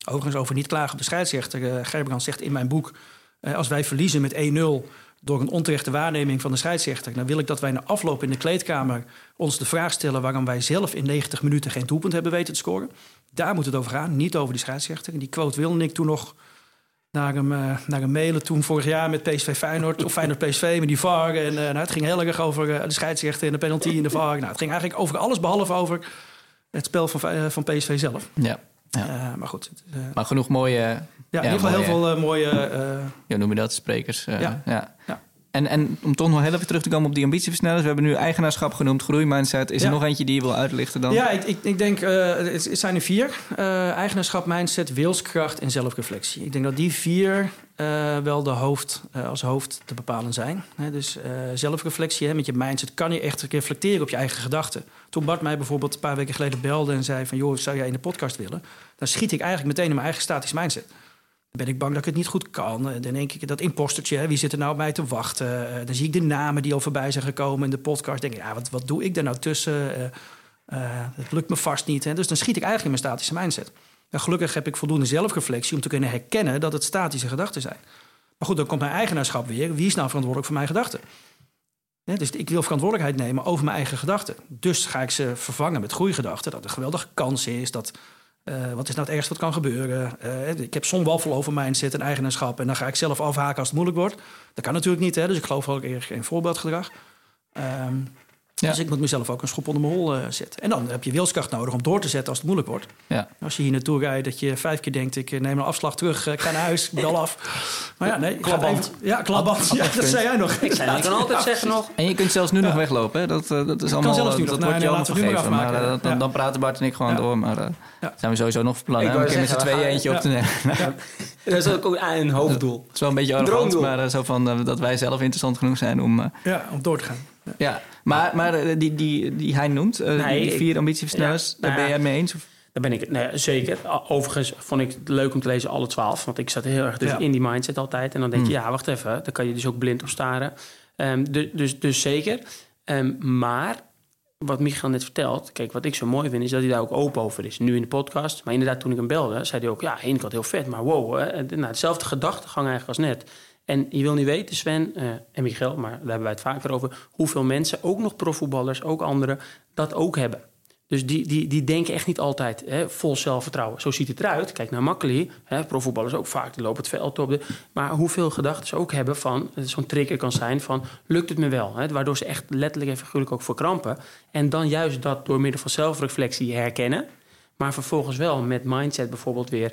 [SPEAKER 2] Overigens over niet klagen op de scheidsrechter. eh Gerbrands zegt in mijn boek... eh, als wij verliezen met 1-0 door een onterechte waarneming van de scheidsrechter... dan wil ik dat wij na afloop in de kleedkamer ons de vraag stellen... waarom wij zelf in 90 minuten geen doelpunt hebben weten te scoren. Daar moet het over gaan, niet over die scheidsrechter. En die quote wilde ik toen nog naar hem, hem mailen. Toen vorig jaar met PSV Feyenoord, of Feyenoord PSV met die VAR. En nou, het ging heel erg over de scheidsrechter en de penalty in de VAR. Nou, het ging eigenlijk over alles behalve over het spel van, van PSV zelf.
[SPEAKER 1] ja. Ja.
[SPEAKER 2] Eh, maar goed, het, eh,
[SPEAKER 1] Maar genoeg mooie,
[SPEAKER 2] ja, in ieder geval heel veel eh, mooie...
[SPEAKER 1] ja, noem je dat, sprekers.
[SPEAKER 2] Ja.
[SPEAKER 1] ja. En, en om toch nog heel even terug te komen op die ambitieversnellers. We hebben nu eigenaarschap genoemd, groeimindset. Is
[SPEAKER 2] Ja.
[SPEAKER 1] er nog eentje die je wil uitlichten dan?
[SPEAKER 2] Ja, ik, ik, ik denk, eh, het, het zijn er vier. Eh, eigenaarschap, mindset, wilskracht en zelfreflectie. Ik denk dat die vier eh, wel de hoofd, als hoofd te bepalen zijn. Dus zelfreflectie hè, met je mindset kan je echt reflecteren op je eigen gedachten. Toen Bart mij bijvoorbeeld een paar weken geleden belde en zei van... joh, zou jij in de podcast willen? Dan schiet ik eigenlijk meteen in mijn eigen statisch mindset. Ben ik bang dat ik het niet goed kan. Eh, Dan denk ik dat impostertje, wie zit er nou op mij te wachten? Eh, dan zie ik de namen die al voorbij zijn gekomen in de podcast. denk ik, ja, wat, wat doe ik daar nou tussen? Eh, het lukt me vast niet. Hè? Dus dan schiet ik eigenlijk in mijn statische mindset. En gelukkig heb ik voldoende zelfreflectie om te kunnen herkennen dat het statische gedachten zijn. Maar goed, dan komt mijn eigenaarschap weer. Wie is nou verantwoordelijk voor mijn gedachten? Dus ik wil verantwoordelijkheid nemen over mijn eigen gedachten. Dus ga ik ze vervangen met groeigedachten. Dat er een geweldige kans is. Dat, eh, wat is nou het ergste wat kan gebeuren? Eh, ik heb zo'n waffel over mindset en eigenaarschap. En dan ga ik zelf afhaken als het moeilijk wordt. Dat kan natuurlijk niet. Hè? Dus ik geloof ook erg in voorbeeldgedrag.
[SPEAKER 1] Ja.
[SPEAKER 2] Dus ik moet mezelf ook een schop onder mijn hol eh, zetten. En dan heb je wilskracht nodig om door te zetten als het moeilijk wordt.
[SPEAKER 1] Ja.
[SPEAKER 2] Als je hier naartoe rijdt, dat je vijf keer denkt... ik eh, neem een afslag terug, eh, ik ga naar huis, bel af. Maar ja, nee. ik ga
[SPEAKER 3] Klapband.
[SPEAKER 2] even- Ja, klapband. Ja, dat zei jij nog.
[SPEAKER 3] Ik, zei, ik kan altijd zeggen nog...
[SPEAKER 1] En je kunt zelfs nu nog weglopen. Hè? Dat, dat is allemaal.
[SPEAKER 2] zelfs nu
[SPEAKER 1] dat wordt je allemaal
[SPEAKER 2] nu maar
[SPEAKER 1] dan, dan praten Bart en ik gewoon
[SPEAKER 2] Ja.
[SPEAKER 1] door. Maar
[SPEAKER 2] Ja.
[SPEAKER 1] zijn we sowieso nog van plan
[SPEAKER 3] Ik
[SPEAKER 1] hè, om
[SPEAKER 3] wou
[SPEAKER 1] een keer met z'n tweeën eentje op te nemen.
[SPEAKER 3] Dat is ook een hoofddoel.
[SPEAKER 1] Het is wel een beetje arrogant, maar zo van dat wij zelf interessant genoeg zijn om.
[SPEAKER 2] Ja, om door te gaan. Ja.
[SPEAKER 1] maar, maar eh, die, die, die hij noemt, eh,
[SPEAKER 3] Nee,
[SPEAKER 1] die vier ambitieversnellers,
[SPEAKER 3] Ja,
[SPEAKER 1] daar
[SPEAKER 3] nou
[SPEAKER 1] ben jij het mee eens? Of?
[SPEAKER 3] Daar ben ik het. Nee, zeker. Overigens vond ik het leuk om te lezen alle twaalf. Want ik zat heel erg dus
[SPEAKER 2] Ja.
[SPEAKER 3] in die mindset altijd. En dan denk je,
[SPEAKER 1] Hmm.
[SPEAKER 3] ja, wacht even. Dan kan je dus ook blind op staren. Ehm, du- dus, dus zeker. Ehm, maar wat Michael net vertelt... Kijk, wat ik zo mooi vind, is dat hij daar ook open over is. Nu in de podcast. Maar inderdaad, toen ik hem belde, zei hij ook... Ja, ene kant heel vet, maar wow. Hè, nou, dezelfde gedachtegang eigenlijk als net. En je wil niet weten, Sven eh, en Michael... maar daar hebben wij het vaker over... hoeveel mensen, ook nog profvoetballers, ook anderen... dat ook hebben. Dus die, die, die denken echt niet altijd hè, vol zelfvertrouwen. Zo ziet het eruit. Kijk naar Makkeli. Profvoetballers ook vaak, die lopen het veld op. De, maar hoeveel gedachten ze ook hebben van... het Zo'n trigger kan zijn van, lukt het me wel? Hè, waardoor ze echt letterlijk en figuurlijk ook verkrampen. En dan juist dat door middel van zelfreflectie herkennen... Maar vervolgens wel met mindset bijvoorbeeld weer...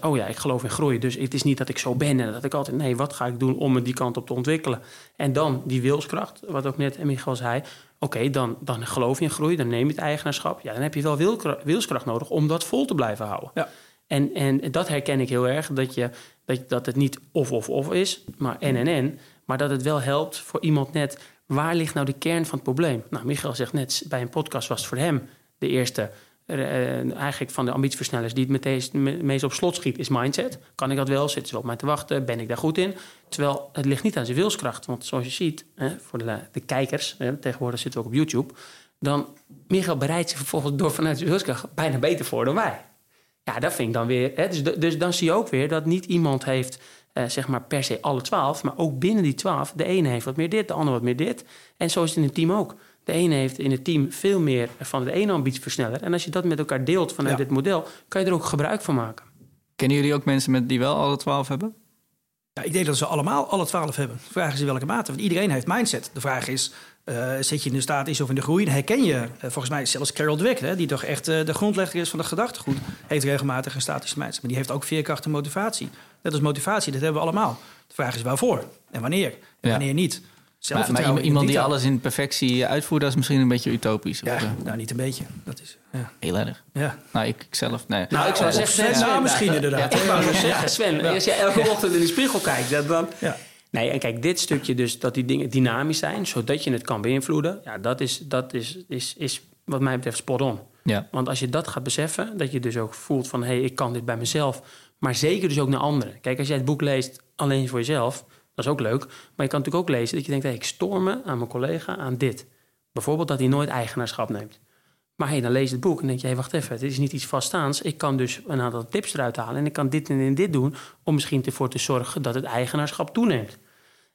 [SPEAKER 3] oh ja, ik geloof in groei. Dus het is niet dat ik zo ben en dat ik altijd... nee, wat ga ik doen om me die kant op te ontwikkelen? En dan die wilskracht, wat ook net Michael zei... oké, dan, dan geloof je in groei, dan neem je het eigenaarschap. Ja, dan heb je wel wilskracht nodig om dat vol te blijven houden.
[SPEAKER 2] Ja.
[SPEAKER 3] En, en dat herken ik heel erg, dat, je, dat, dat het niet of-of-of is, maar en en en. Maar dat het wel helpt voor iemand net... waar ligt nou de kern van het probleem? Nou, Michael zegt net, bij een podcast was het voor hem de eerste... eh, eigenlijk van de ambitieversnellers die het meteen, me- meest op slot schiet, is mindset. Kan ik dat wel? Zitten ze op mij te wachten? Ben ik daar goed in? Terwijl het ligt niet aan zijn wilskracht. Want zoals je ziet, hè, voor de, de kijkers, hè, tegenwoordig zitten we ook op YouTube. dan Michael bereidt zich vervolgens door vanuit zijn wilskracht bijna beter voor dan wij. Ja, dat vind ik dan weer. Hè, dus, dus dan zie je ook weer dat niet iemand heeft, eh, zeg maar per se alle twaalf, maar ook binnen die twaalf. De ene heeft wat meer dit, de ander wat meer dit. En zo is het in het team ook. De ene heeft in het team veel meer van de ene ambitieversneller. En als je dat met elkaar deelt vanuit dit model, kan je er ook gebruik van maken.
[SPEAKER 1] Kennen jullie ook mensen met die wel alle twaalf hebben?
[SPEAKER 2] Ja, ik denk dat ze allemaal alle twaalf hebben. De vraag is in welke mate. Want iedereen heeft mindset. De vraag is, uh, zit je in de status of in de groei? En herken je, uh, volgens mij zelfs Carol Dweck... Hè, die toch echt uh, de grondlegger is van de gedachtegoed... heeft regelmatig een statische mindset. Maar die heeft ook veerkracht en motivatie. Net als motivatie, dat hebben we allemaal. De vraag is waarvoor en wanneer en ja. wanneer niet.
[SPEAKER 1] Maar, maar iemand die alles in perfectie uitvoert, dat is misschien een beetje utopisch.
[SPEAKER 2] Ja, of, nou niet een beetje. Dat is ja.
[SPEAKER 1] heel erg.
[SPEAKER 2] Ja.
[SPEAKER 1] Nou, ik, ik zelf, nee.
[SPEAKER 3] Nou, ik zou zeggen, Sven,
[SPEAKER 2] nou, misschien inderdaad.
[SPEAKER 3] Ja, ik wou zeggen, Sven, als je elke ochtend in de spiegel kijkt, dat dan... Ja. Nee, en kijk, dit stukje dus, dat die dingen dynamisch zijn, zodat je het kan beïnvloeden, ja, dat is, dat is, is, is wat mij betreft spot on.
[SPEAKER 1] Ja.
[SPEAKER 3] Want als je dat gaat beseffen, dat je dus ook voelt van, hé, hey, ik kan dit bij mezelf, maar zeker dus ook naar anderen. Kijk, als jij het boek leest alleen voor jezelf, dat is ook leuk. Maar je kan natuurlijk ook lezen dat je denkt... Hey, ik stoor me aan mijn collega aan dit. Bijvoorbeeld dat hij nooit eigenaarschap neemt. Maar hey, dan lees je het boek en denk je... Hey, wacht even, het is niet iets vaststaans. Ik kan dus een aantal tips eruit halen... en ik kan dit en dit doen... om misschien ervoor te zorgen dat het eigenaarschap toeneemt.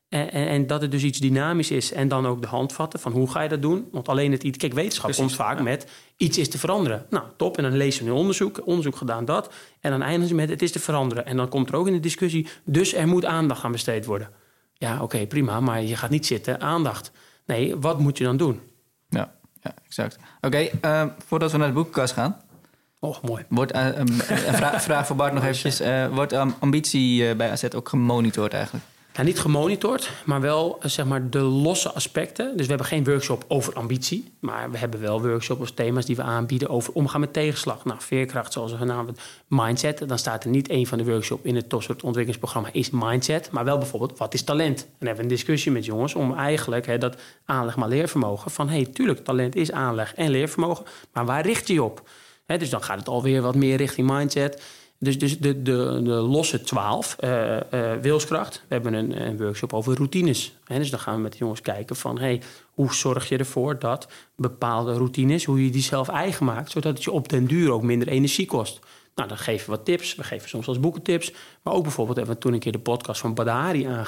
[SPEAKER 3] En, en, en, dat het dus iets dynamisch is. En dan ook de handvatten van hoe ga je dat doen. Want alleen het iets... Kijk, wetenschap Precies, komt vaak ja. met iets is te veranderen. Nou, top. En dan lees je een onderzoek. Onderzoek gedaan dat. En dan eindigen ze met het is te veranderen. En dan komt er ook in de discussie... dus er moet aandacht aan besteed worden. Ja, oké, okay, prima. Maar je gaat niet zitten, aandacht. Nee, wat moet je dan doen?
[SPEAKER 1] Ja, ja exact. Oké, okay, uh, voordat we naar de boekenkast gaan...
[SPEAKER 3] Oh, mooi.
[SPEAKER 1] Wordt, uh, um, een vraag, vraag voor Bart nog eventjes. Uh, wordt um, ambitie bij AZ ook gemonitord eigenlijk?
[SPEAKER 3] Ja, niet gemonitord, maar wel zeg maar, de losse aspecten. Dus we hebben geen workshop over ambitie. Maar we hebben wel workshops of thema's die we aanbieden over omgaan met tegenslag. Nou, veerkracht, zoals genaamd mindset. Dan staat er niet één van de workshops in het TOSWORD ontwikkelingsprogramma is mindset. Maar wel bijvoorbeeld, wat is talent? En hebben we een discussie met jongens om eigenlijk hè, dat aanleg maar leervermogen. Van, hey, tuurlijk, talent is aanleg en leervermogen. Maar waar richt je op? Dus dan gaat het alweer wat meer richting mindset. Dus, dus de, de, de losse twaalf, uh, uh, wilskracht. We hebben een, een workshop over routines. Hè? Dus dan gaan we met de jongens kijken van... Hey, hoe zorg je ervoor dat bepaalde routines... hoe je die zelf eigen maakt... zodat het je op den duur ook minder energie kost. Nou, dan geven we wat tips. We geven soms als boekentips. Maar ook bijvoorbeeld hebben we toen een keer de podcast van Badari uh,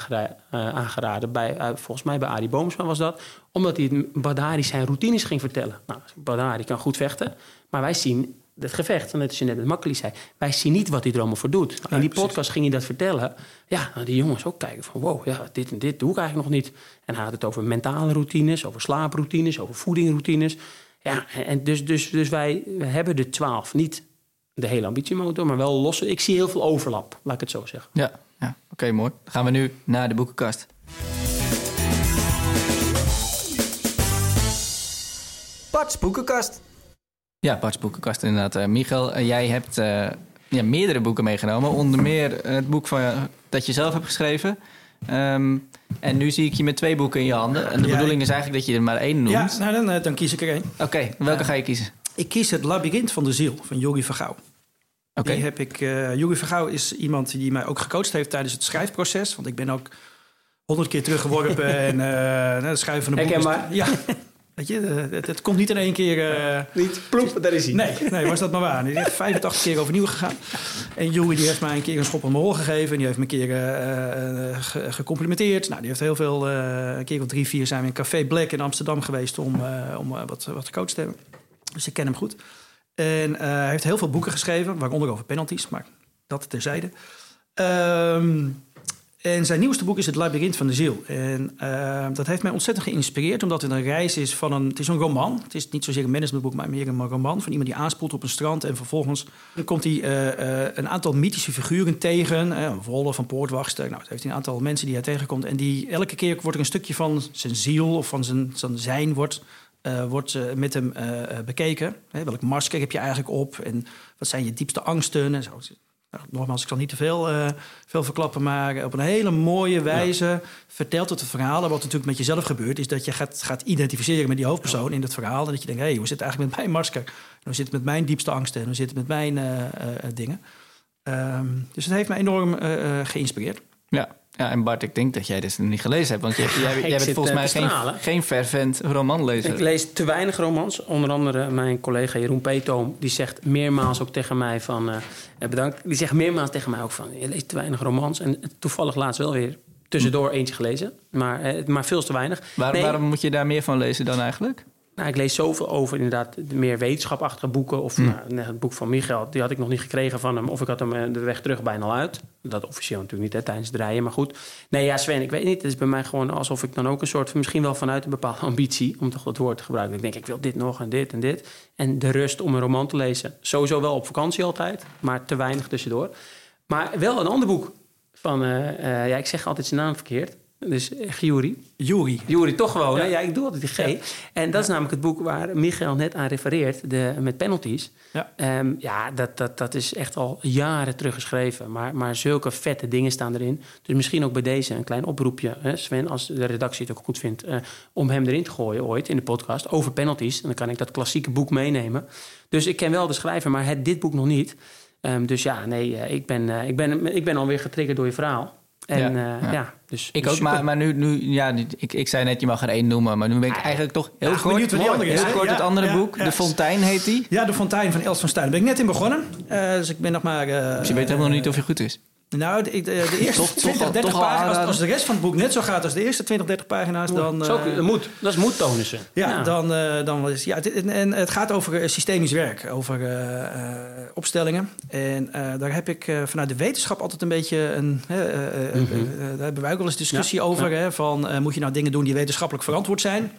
[SPEAKER 3] aangeraden. Bij, volgens mij bij Arie Boomsma was dat. Omdat hij Badari zijn routines ging vertellen. Nou, Badari kan goed vechten. Maar wij zien het gevecht, net als je net met Makkeli zei. Wij zien niet wat hij er allemaal voor doet. In die podcast precies. ging hij dat vertellen. Ja, nou, die jongens ook kijken van... wow, ja, dit en dit doe ik eigenlijk nog niet. En hij had het over mentale routines, over slaaproutines... over voedingroutines. Ja, en dus, dus, dus wij hebben de twaalf. Niet de hele ambitiemotor, maar wel losse. Ik zie heel veel overlap, laat ik het zo zeggen.
[SPEAKER 1] Ja, ja. oké, okay, mooi. Dan gaan we nu naar de boekenkast. Parts boekenkast. Ja, Bart's boekenkast inderdaad. Uh, Michael, uh, jij hebt uh, ja, meerdere boeken meegenomen. Onder meer het boek van, dat je zelf hebt geschreven. Um, en nu zie ik je met twee boeken in je handen. En de ja, bedoeling is eigenlijk dat je er maar één noemt.
[SPEAKER 2] Ja, nou, dan, dan kies ik er één.
[SPEAKER 1] Oké, okay, welke ga je kiezen?
[SPEAKER 2] Ik kies Het Labyrinth van de Ziel van Yogi Vergouw. Okay. Die heb ik. Vergouw is iemand die mij ook gecoacht heeft tijdens het schrijfproces. Want ik ben ook honderd keer teruggeworpen en uh, schrijven van een boek.
[SPEAKER 3] maar.
[SPEAKER 2] Ja, Weet je, het, het, komt niet in één keer... Uh,
[SPEAKER 3] niet ploep, daar is hij.
[SPEAKER 2] Nee, nee, was dat maar waar. Die is 85 keer overnieuw gegaan. En Joey die heeft mij een keer een schop op mijn rol gegeven. En die heeft me een keer uh, ge gecomplimenteerd. Nou, die heeft heel veel... een keer of drie, vier zijn we in Café Black in Amsterdam geweest... om, om wat, wat gecoacht te hebben. Dus ik ken hem goed. En hij heeft heel veel boeken geschreven. Waaronder over penalties, maar dat terzijde. Um, en zijn nieuwste boek is Het Labyrinth van de Ziel. En uh, dat heeft mij ontzettend geïnspireerd, omdat het een reis is van een. Het is een roman. Het is niet zozeer een managementboek, maar meer een roman van iemand die aanspoelt op een strand. En vervolgens komt hij uh, uh, een aantal mythische figuren tegen. Uh, Wolle van Poortwachter. Nou, het heeft een aantal mensen die hij tegenkomt. En die elke keer wordt er een stukje van zijn ziel of van zijn, zijn zijn wordt. wordt met hem bekeken. Hè, welk masker heb je eigenlijk op? En wat zijn je diepste angsten? En zo nou, nogmaals, ik zal niet te veel, uh, veel verklappen, maar op een hele mooie wijze ja. vertelt het het verhaal. En wat natuurlijk met jezelf gebeurt, is dat je gaat, gaat identificeren met die hoofdpersoon ja. in het verhaal. En dat je denkt, hé, hey, hoe zit het eigenlijk met mijn masker? hoe zit het met mijn diepste angsten? En hoe zit het met mijn uh, uh, dingen? Um, dus het heeft me enorm geïnspireerd.
[SPEAKER 1] Ja. ja, en Bart, ik denk dat jij dit niet gelezen hebt. Want jij, jij, bent volgens mij geen, geen fervent romanlezer.
[SPEAKER 3] Ik lees te weinig romans. Onder andere mijn collega Jeroen Peetoom. Die zegt meermaals ook tegen mij van... eh, bedankt. Die zegt meermaals tegen mij ook van... Je leest te weinig romans. En toevallig laatst wel weer tussendoor eentje gelezen. Maar, eh, maar veel te weinig.
[SPEAKER 1] Waar-
[SPEAKER 3] Nee,
[SPEAKER 1] Waarom moet je daar meer van lezen dan eigenlijk?
[SPEAKER 3] Nou, ik lees zoveel over inderdaad de meer wetenschapachtige boeken. Of
[SPEAKER 1] Hm.
[SPEAKER 3] nou, het boek van Michael, die had ik nog niet gekregen van hem. Of ik had hem eh, de weg terug bijna al uit. Dat officieel natuurlijk niet hè, tijdens het rijden, maar goed. Nee, ja, Sven, ik weet niet. Het is bij mij gewoon alsof ik dan ook een soort... misschien wel vanuit een bepaalde ambitie, om toch dat woord te gebruiken. Ik denk, ik wil dit nog en dit en dit. En de rust om een roman te lezen. Sowieso wel op vakantie altijd, maar te weinig tussendoor. Maar wel een ander boek van... eh, eh, ja, ik zeg altijd zijn naam verkeerd. Dus uh, Giuri.
[SPEAKER 2] Jury.
[SPEAKER 3] Jury, toch gewoon.
[SPEAKER 2] Ja.
[SPEAKER 3] hè? Ja, ik doe altijd die G. En dat is namelijk het boek waar Michael net aan refereert, de, met penalties.
[SPEAKER 2] Ja.
[SPEAKER 3] Ehm, ja, dat, dat, dat is echt al jaren teruggeschreven. Maar, maar zulke vette dingen staan erin. Dus misschien ook bij deze een klein oproepje, hè, Sven, als de redactie het ook goed vindt, eh, om hem erin te gooien ooit in de podcast over penalties. En dan kan ik dat klassieke boek meenemen. Dus ik ken wel de schrijver, maar het, dit boek nog niet. Ehm, dus ja, nee, eh, ik, ben, eh, ik, ben, ik ben alweer getriggerd door je verhaal. En
[SPEAKER 1] Ja,
[SPEAKER 3] ja,
[SPEAKER 1] ja.
[SPEAKER 3] ja dus
[SPEAKER 1] Ik
[SPEAKER 3] dus
[SPEAKER 1] ook, maar, maar nu, nu ja, ik, ik zei net, je mag er één noemen. Maar nu ben ik eigenlijk toch heel
[SPEAKER 2] Ja,
[SPEAKER 1] kort.
[SPEAKER 2] benieuwd wat die andere is,
[SPEAKER 1] heel kort
[SPEAKER 2] Ja,
[SPEAKER 1] het andere
[SPEAKER 2] ja,
[SPEAKER 1] boek.
[SPEAKER 2] ja.
[SPEAKER 1] De Fontein heet die.
[SPEAKER 2] Ja, De Fontein van Els van Stuin. Daar ben ik net in begonnen. Eh, dus ik ben nog maar... eh,
[SPEAKER 1] Dus je weet helemaal nog niet of je goed is.
[SPEAKER 2] Nou, de, de, de eerste
[SPEAKER 1] Toch- toch
[SPEAKER 2] 20,
[SPEAKER 1] al-
[SPEAKER 2] 30
[SPEAKER 1] toch al
[SPEAKER 2] pagina's... Als, de rest van het boek net zo gaat als de eerste 20, 30 pagina's... dan...
[SPEAKER 3] Zo,
[SPEAKER 2] eh,
[SPEAKER 3] dat moet, dat is moed tonen ze.
[SPEAKER 2] Ja, Dan, eh, dan is ja, het, en- het gaat over eh, systemisch werk, over eh, eh, opstellingen. En eh, daar heb ik eh, vanuit de wetenschap altijd een beetje een. eh, eh, eh, eh, daar hebben wij ook wel eens discussie
[SPEAKER 3] Ja,
[SPEAKER 2] over. Hè, van eh, moet je nou dingen doen die wetenschappelijk verantwoord zijn?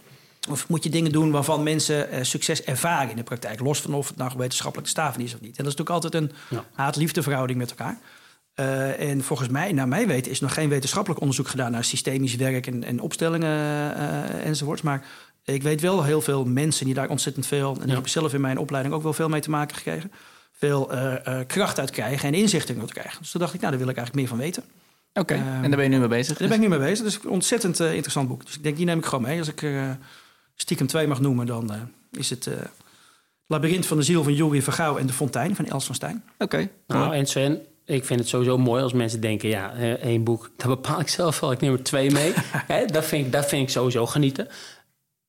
[SPEAKER 2] Of moet je dingen doen waarvan mensen eh, succes ervaren in de praktijk? Los van of het nou wetenschappelijk te staven is of niet. En dat is natuurlijk altijd een
[SPEAKER 3] Ja.
[SPEAKER 2] haat-liefde verhouding met elkaar. Eh, en volgens mij, naar mij weten, is nog geen wetenschappelijk onderzoek gedaan naar systemisch werk en, en opstellingen eh, enzovoorts. Maar ik weet wel heel veel mensen die daar ontzettend veel, en daar
[SPEAKER 3] Ja.
[SPEAKER 2] heb ik zelf in mijn opleiding ook wel veel mee te maken gekregen, veel eh, eh, kracht uit krijgen en inzichten uit krijgen. Dus toen dacht ik, nou, daar wil ik eigenlijk meer van weten.
[SPEAKER 1] Oké,
[SPEAKER 2] Ehm,
[SPEAKER 1] en daar ben je nu mee bezig.
[SPEAKER 2] Daar ben ik nu mee bezig. Dus een ontzettend interessant boek. Dus ik denk, die neem ik gewoon mee. Als ik er stiekem twee mag noemen, dan eh, is het eh Labyrinth van de ziel van Jurie Vergouw en De Fontein van Els van Stijn.
[SPEAKER 1] Oké,
[SPEAKER 3] Nou, en Sven, ik vind het sowieso mooi als mensen denken... ja, eh, één boek, dat bepaal ik zelf wel. Ik neem er twee mee. Dat, vind ik, dat vind ik sowieso genieten.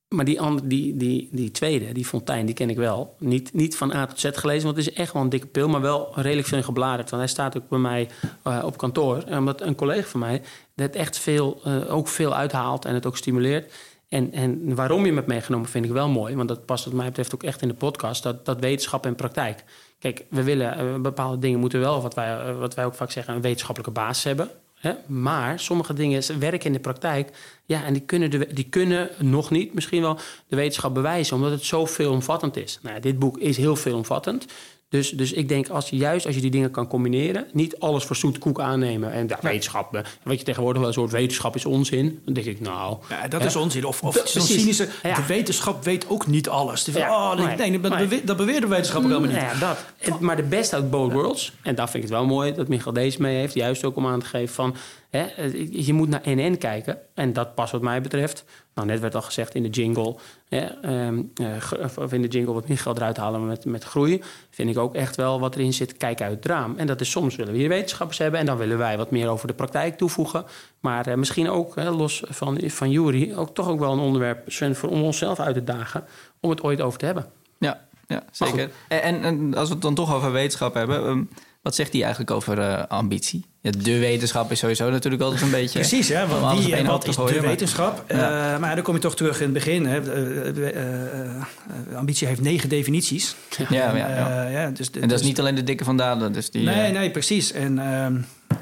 [SPEAKER 3] Maar die, andere, die, die, die tweede, die Fontijn, die ken ik wel. Niet, niet van A tot Z gelezen, want het is echt wel een dikke pil... maar wel redelijk veel in gebladerd. Want hij staat ook bij mij eh, op kantoor. En Omdat een collega van mij dat echt veel, eh, ook veel uithaalt en het ook stimuleert... En, en waarom je hem hebt meegenomen vind ik wel mooi. Want dat past wat mij betreft ook echt in de podcast. Dat, dat wetenschap en praktijk. Kijk, we willen eh, bepaalde dingen moeten wel, wat wij, eh, wat wij ook vaak zeggen, een wetenschappelijke basis hebben. Hè? Maar sommige dingen werken in de praktijk. Ja, en die kunnen, die kunnen nog niet misschien wel de wetenschap bewijzen, omdat het zo veelomvattend is. Nou, dit boek is heel veelomvattend. Dus, dus ik denk, als juist als je die dingen kan combineren, niet alles voor zoete koek aannemen. En ja, wetenschap, eh, wat je tegenwoordig wel een soort wetenschap is onzin. Dan denk ik, nou.
[SPEAKER 2] Ja, dat
[SPEAKER 3] hè?
[SPEAKER 2] is onzin. Of, of zo'n cynische,
[SPEAKER 3] Ja.
[SPEAKER 2] de wetenschap weet ook niet alles. Van, oh, nee,
[SPEAKER 3] nee,
[SPEAKER 2] nee, dat, beweert de wetenschap ook helemaal niet.
[SPEAKER 3] Nou ja, dat. Maar de best uit both worlds. En daar vind ik het wel mooi dat Michael deze mee heeft. Juist ook om aan te geven van... Hè, je moet naar NN kijken. En dat past wat mij betreft. Nou, net werd al gezegd in de jingle... Hè, ehm, eh, of in de jingle wat Michael eruit halen met, met groei... vind ik ook echt wel wat erin zit. Kijk uit het raam. En dat is soms willen we hier wetenschappers hebben... en dan willen wij wat meer over de praktijk toevoegen. Maar eh, misschien ook, hè, los van, van Jury... ook toch ook wel een onderwerp, voor om onszelf uit te dagen... om het ooit over te hebben.
[SPEAKER 1] ja, ja zeker. En, als we het dan toch over wetenschap hebben... ehm, wat zegt hij eigenlijk over eh, ambitie? Ja, de wetenschap is sowieso natuurlijk altijd een beetje...
[SPEAKER 2] Precies, hè? Want wie en wat is
[SPEAKER 1] gooien,
[SPEAKER 2] de
[SPEAKER 1] maar-
[SPEAKER 2] wetenschap?
[SPEAKER 1] Ja.
[SPEAKER 2] Eh, maar dan kom je toch terug in het begin. Hè? Eh, eh, ambitie heeft negen definities.
[SPEAKER 1] Ja, ja, ja.
[SPEAKER 2] Ja, dus,
[SPEAKER 1] En dat is
[SPEAKER 2] dus-
[SPEAKER 1] niet alleen de dikke van Dalen. Dus die,
[SPEAKER 2] Nee, nee, precies. En ehm, eh,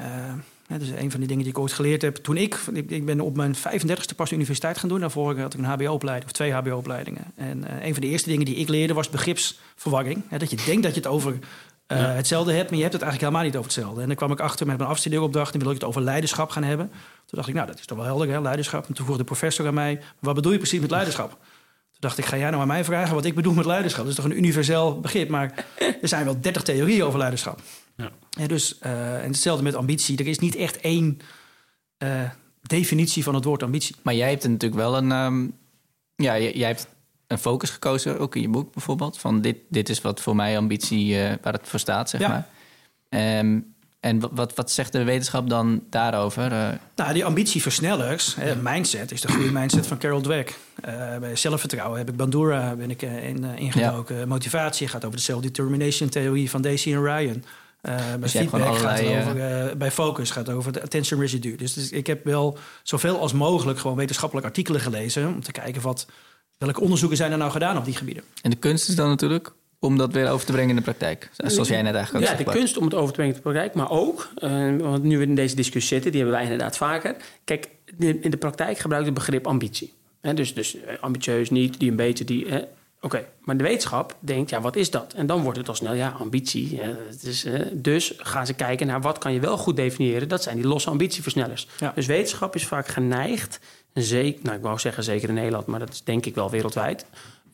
[SPEAKER 2] dat is een van die dingen die ik ooit geleerd heb. Toen ik, ik, ben op mijn 35ste pas de universiteit gaan doen. Daarvoor had ik een HBO-opleiding of twee HBO-opleidingen. En een van de eerste dingen die ik leerde was begripsverwarring. Hè, dat je denkt dat je het over eh, hetzelfde hebt, maar je hebt het eigenlijk helemaal niet over hetzelfde. En dan kwam ik achter met mijn afstudeeropdracht en wilde ik het over leiderschap gaan hebben. Toen dacht ik, nou, dat is toch wel helder, hè, leiderschap. En toen vroeg de professor aan mij, wat bedoel je precies met leiderschap? Toen dacht ik, ga jij nou aan mij vragen wat ik bedoel met leiderschap? Dat is toch een universeel begrip, maar er zijn wel 30 theorieën over leiderschap.
[SPEAKER 3] Ja.
[SPEAKER 2] Ja, dus, eh, en hetzelfde met ambitie. Er is niet echt één eh, definitie van het woord ambitie.
[SPEAKER 1] Maar jij hebt er natuurlijk wel een... ehm, ja, jij, jij hebt een focus gekozen, ook in je boek bijvoorbeeld. Van dit, dit is wat voor mij ambitie, eh, waar het voor staat, zeg
[SPEAKER 2] Ja.
[SPEAKER 1] maar. Ehm, En wa- wat, wat zegt de wetenschap dan daarover? Eh,
[SPEAKER 2] Nou, die ambitieversnellers, hè, mindset, is de goede mindset van Carol Dweck. Eh, bij zelfvertrouwen heb ik Bandura ben ik, in, ingedoken. Motivatie gaat over de self-determination theorie van Daisy en Ryan. Eh, bij
[SPEAKER 1] Dus
[SPEAKER 2] gaat het over, bij focus gaat het over de attention residue. Dus, dus ik heb wel zoveel als mogelijk gewoon wetenschappelijke artikelen gelezen... om te kijken wat, welke onderzoeken zijn er nou gedaan op die gebieden.
[SPEAKER 1] en de kunst is dan natuurlijk om dat weer over te brengen in de praktijk. Zoals jij net eigenlijk ook
[SPEAKER 3] Ja, de kunst om het over te brengen in de praktijk, maar ook, eh, want nu we in deze discussie zitten, die hebben wij inderdaad vaker. Kijk, de- in de praktijk gebruikt het begrip ambitie. Hè, dus, dus eh, ambitieus niet, die een beetje, die. Oké, maar de wetenschap denkt, ja, wat is dat? En dan wordt het al snel, ja, ambitie. hè, het is, dus gaan ze kijken naar wat kan je wel goed definiëren. Dat zijn die losse ambitieversnellers.
[SPEAKER 2] Ja.
[SPEAKER 3] Dus wetenschap is vaak geneigd, zeker, nou, ik wou zeggen zeker in Nederland, maar dat is denk ik wel wereldwijd.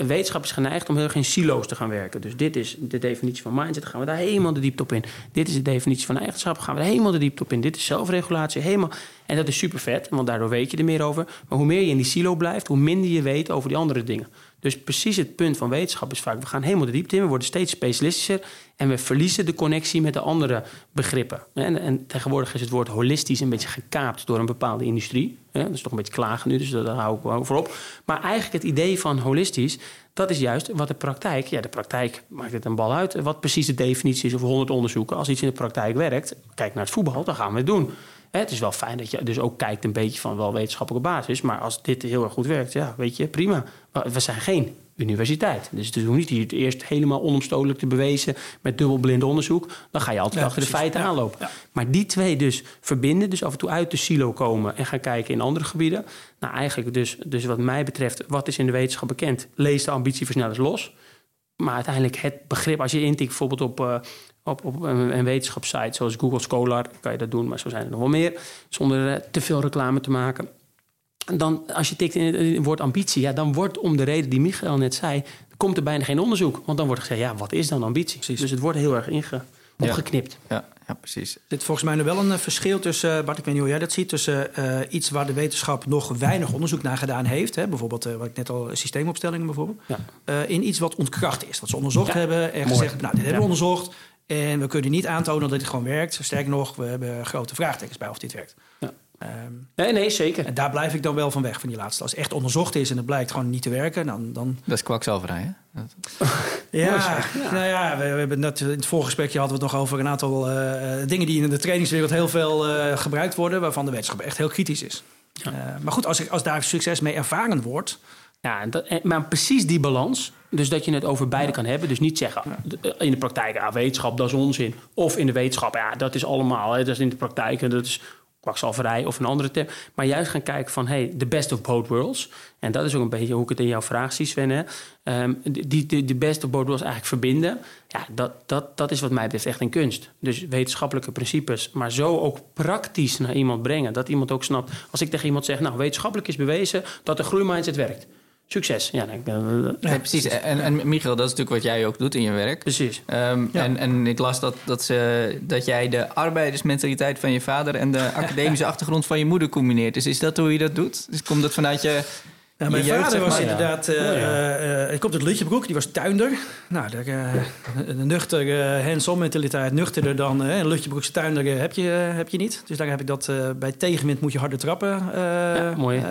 [SPEAKER 3] Wetenschap is geneigd om heel erg in silo's te gaan werken. Dus dit is de definitie van mindset, gaan we daar helemaal de diepte op in. Dit is de definitie van eigenschap, gaan we helemaal de diepte op in. Dit is zelfregulatie, helemaal. En dat is super vet, want daardoor weet je er meer over. Maar hoe meer je in die silo blijft, hoe minder je weet over die andere dingen. Dus precies het punt van wetenschap is vaak, we gaan helemaal de diepte in, we worden steeds specialistischer en we verliezen de connectie met de andere begrippen. En, en tegenwoordig is het woord holistisch een beetje gekaapt door een bepaalde industrie. Dat is toch een beetje klagen nu, dus daar hou ik wel voor op. Maar eigenlijk het idee van holistisch, dat is juist wat de praktijk... Ja, de praktijk maakt het een bal uit. Wat precies de definitie is over 100 onderzoeken. Als iets in de praktijk werkt, kijk naar het voetbal, dan gaan we het doen. Het is wel fijn dat je dus ook kijkt een beetje van wel wetenschappelijke basis. Maar als dit heel erg goed werkt, ja, weet je, prima. We zijn geen universiteit. Dus het is niet hier het eerst helemaal onomstotelijk te bewezen met dubbelblind onderzoek. Dan ga je altijd
[SPEAKER 2] Ja,
[SPEAKER 3] achter de feiten
[SPEAKER 2] Ja.
[SPEAKER 3] aanlopen.
[SPEAKER 2] Ja.
[SPEAKER 3] Maar die twee dus verbinden, dus af en toe uit de silo komen en gaan kijken in andere gebieden. Nou, eigenlijk dus, dus wat mij betreft, wat is in de wetenschap bekend? Lees de ambitieversnellers los. Maar uiteindelijk het begrip, als je intikt bijvoorbeeld op, eh, op, op een, een wetenschapssite zoals Google Scholar, kan je dat doen, maar zo zijn er nog wel meer, zonder eh, te veel reclame te maken. Dan, als je tikt in het, in het woord ambitie, ja, dan wordt om de reden die Michael net zei, komt er bijna geen onderzoek. Want dan wordt gezegd, ja, wat is dan ambitie? Dus het wordt heel erg inge,
[SPEAKER 1] Ja.
[SPEAKER 3] opgeknipt.
[SPEAKER 1] Ja, ja, precies.
[SPEAKER 2] Er zit volgens mij nog wel een eh, verschil tussen, eh, Bart, ik weet niet hoe jij dat ziet, tussen eh, iets waar de wetenschap nog weinig onderzoek naar gedaan heeft. Hè, bijvoorbeeld, wat ik net al, systeemopstellingen bijvoorbeeld.
[SPEAKER 3] Ja.
[SPEAKER 2] eh, in iets wat ontkracht is. Wat ze onderzocht
[SPEAKER 3] Ja,
[SPEAKER 2] hebben en gezegd, nou, dit hebben we
[SPEAKER 3] Ja.
[SPEAKER 2] onderzocht. En we kunnen niet aantonen dat dit gewoon werkt. Sterker nog, we hebben grote vraagtekens bij of dit werkt.
[SPEAKER 3] Ja.
[SPEAKER 2] Ehm,
[SPEAKER 3] Nee, nee, zeker.
[SPEAKER 2] en daar blijf ik dan wel van weg, van die laatste. Als het echt onderzocht is en het blijkt gewoon niet te werken, dan... dan
[SPEAKER 1] Dat is kwakzalverij, hè? Dat-
[SPEAKER 2] ja, nou ja, we, we hebben net in het voorgesprekje hadden we het nog over een aantal eh, dingen die in de trainingswereld heel veel eh, gebruikt worden, waarvan de wetenschap echt heel kritisch is.
[SPEAKER 3] Ja.
[SPEAKER 2] Eh, maar goed, als, ik- als daar succes mee ervaren wordt,
[SPEAKER 3] Ja, en dat, maar precies die balans. Dus dat je het over beide kan hebben. Dus niet zeggen eh, in de praktijk, ja, wetenschap, dat is onzin. Of in de wetenschap, ja, dat is allemaal. Hè, dat is in de praktijk en dat is kwakzalverij of een andere term. Maar juist gaan kijken van, hey, the best of both worlds. En dat is ook een beetje hoe ik het in jouw vraag zie, Sven. Hè. Ehm, die, die, die best of both worlds eigenlijk verbinden. Ja, dat, dat, dat is wat mij betreft echt een kunst. Dus wetenschappelijke principes, maar zo ook praktisch naar iemand brengen. Dat iemand ook snapt. Als ik tegen iemand zeg, nou, wetenschappelijk is bewezen dat de groeimindset werkt. Succes. Ja, dan-
[SPEAKER 1] Ja, precies. En, en Michiel, dat is natuurlijk wat jij ook doet in je werk.
[SPEAKER 3] precies.
[SPEAKER 1] Ehm,
[SPEAKER 2] Ja.
[SPEAKER 1] en, en ik las dat, dat, ze, dat jij de arbeidersmentaliteit van je vader en de academische achtergrond van je moeder combineert. Dus is dat hoe je dat doet? Dus komt dat vanuit je.
[SPEAKER 2] Ja, mijn
[SPEAKER 1] Je
[SPEAKER 2] vader was
[SPEAKER 1] maar,
[SPEAKER 2] inderdaad... eh
[SPEAKER 3] ja.
[SPEAKER 2] eh, eh, ik kom uit Lutjebroek, die was tuinder. Nou, de, eh, een nuchter eh, hands-on mentaliteit, nuchterder dan eh, een Lutjebroekse tuinder eh, heb, je, eh, heb je niet. Dus daar heb ik dat eh, bij tegenwind moet je harder trappen eh,
[SPEAKER 3] Ja, mooi.
[SPEAKER 2] eh,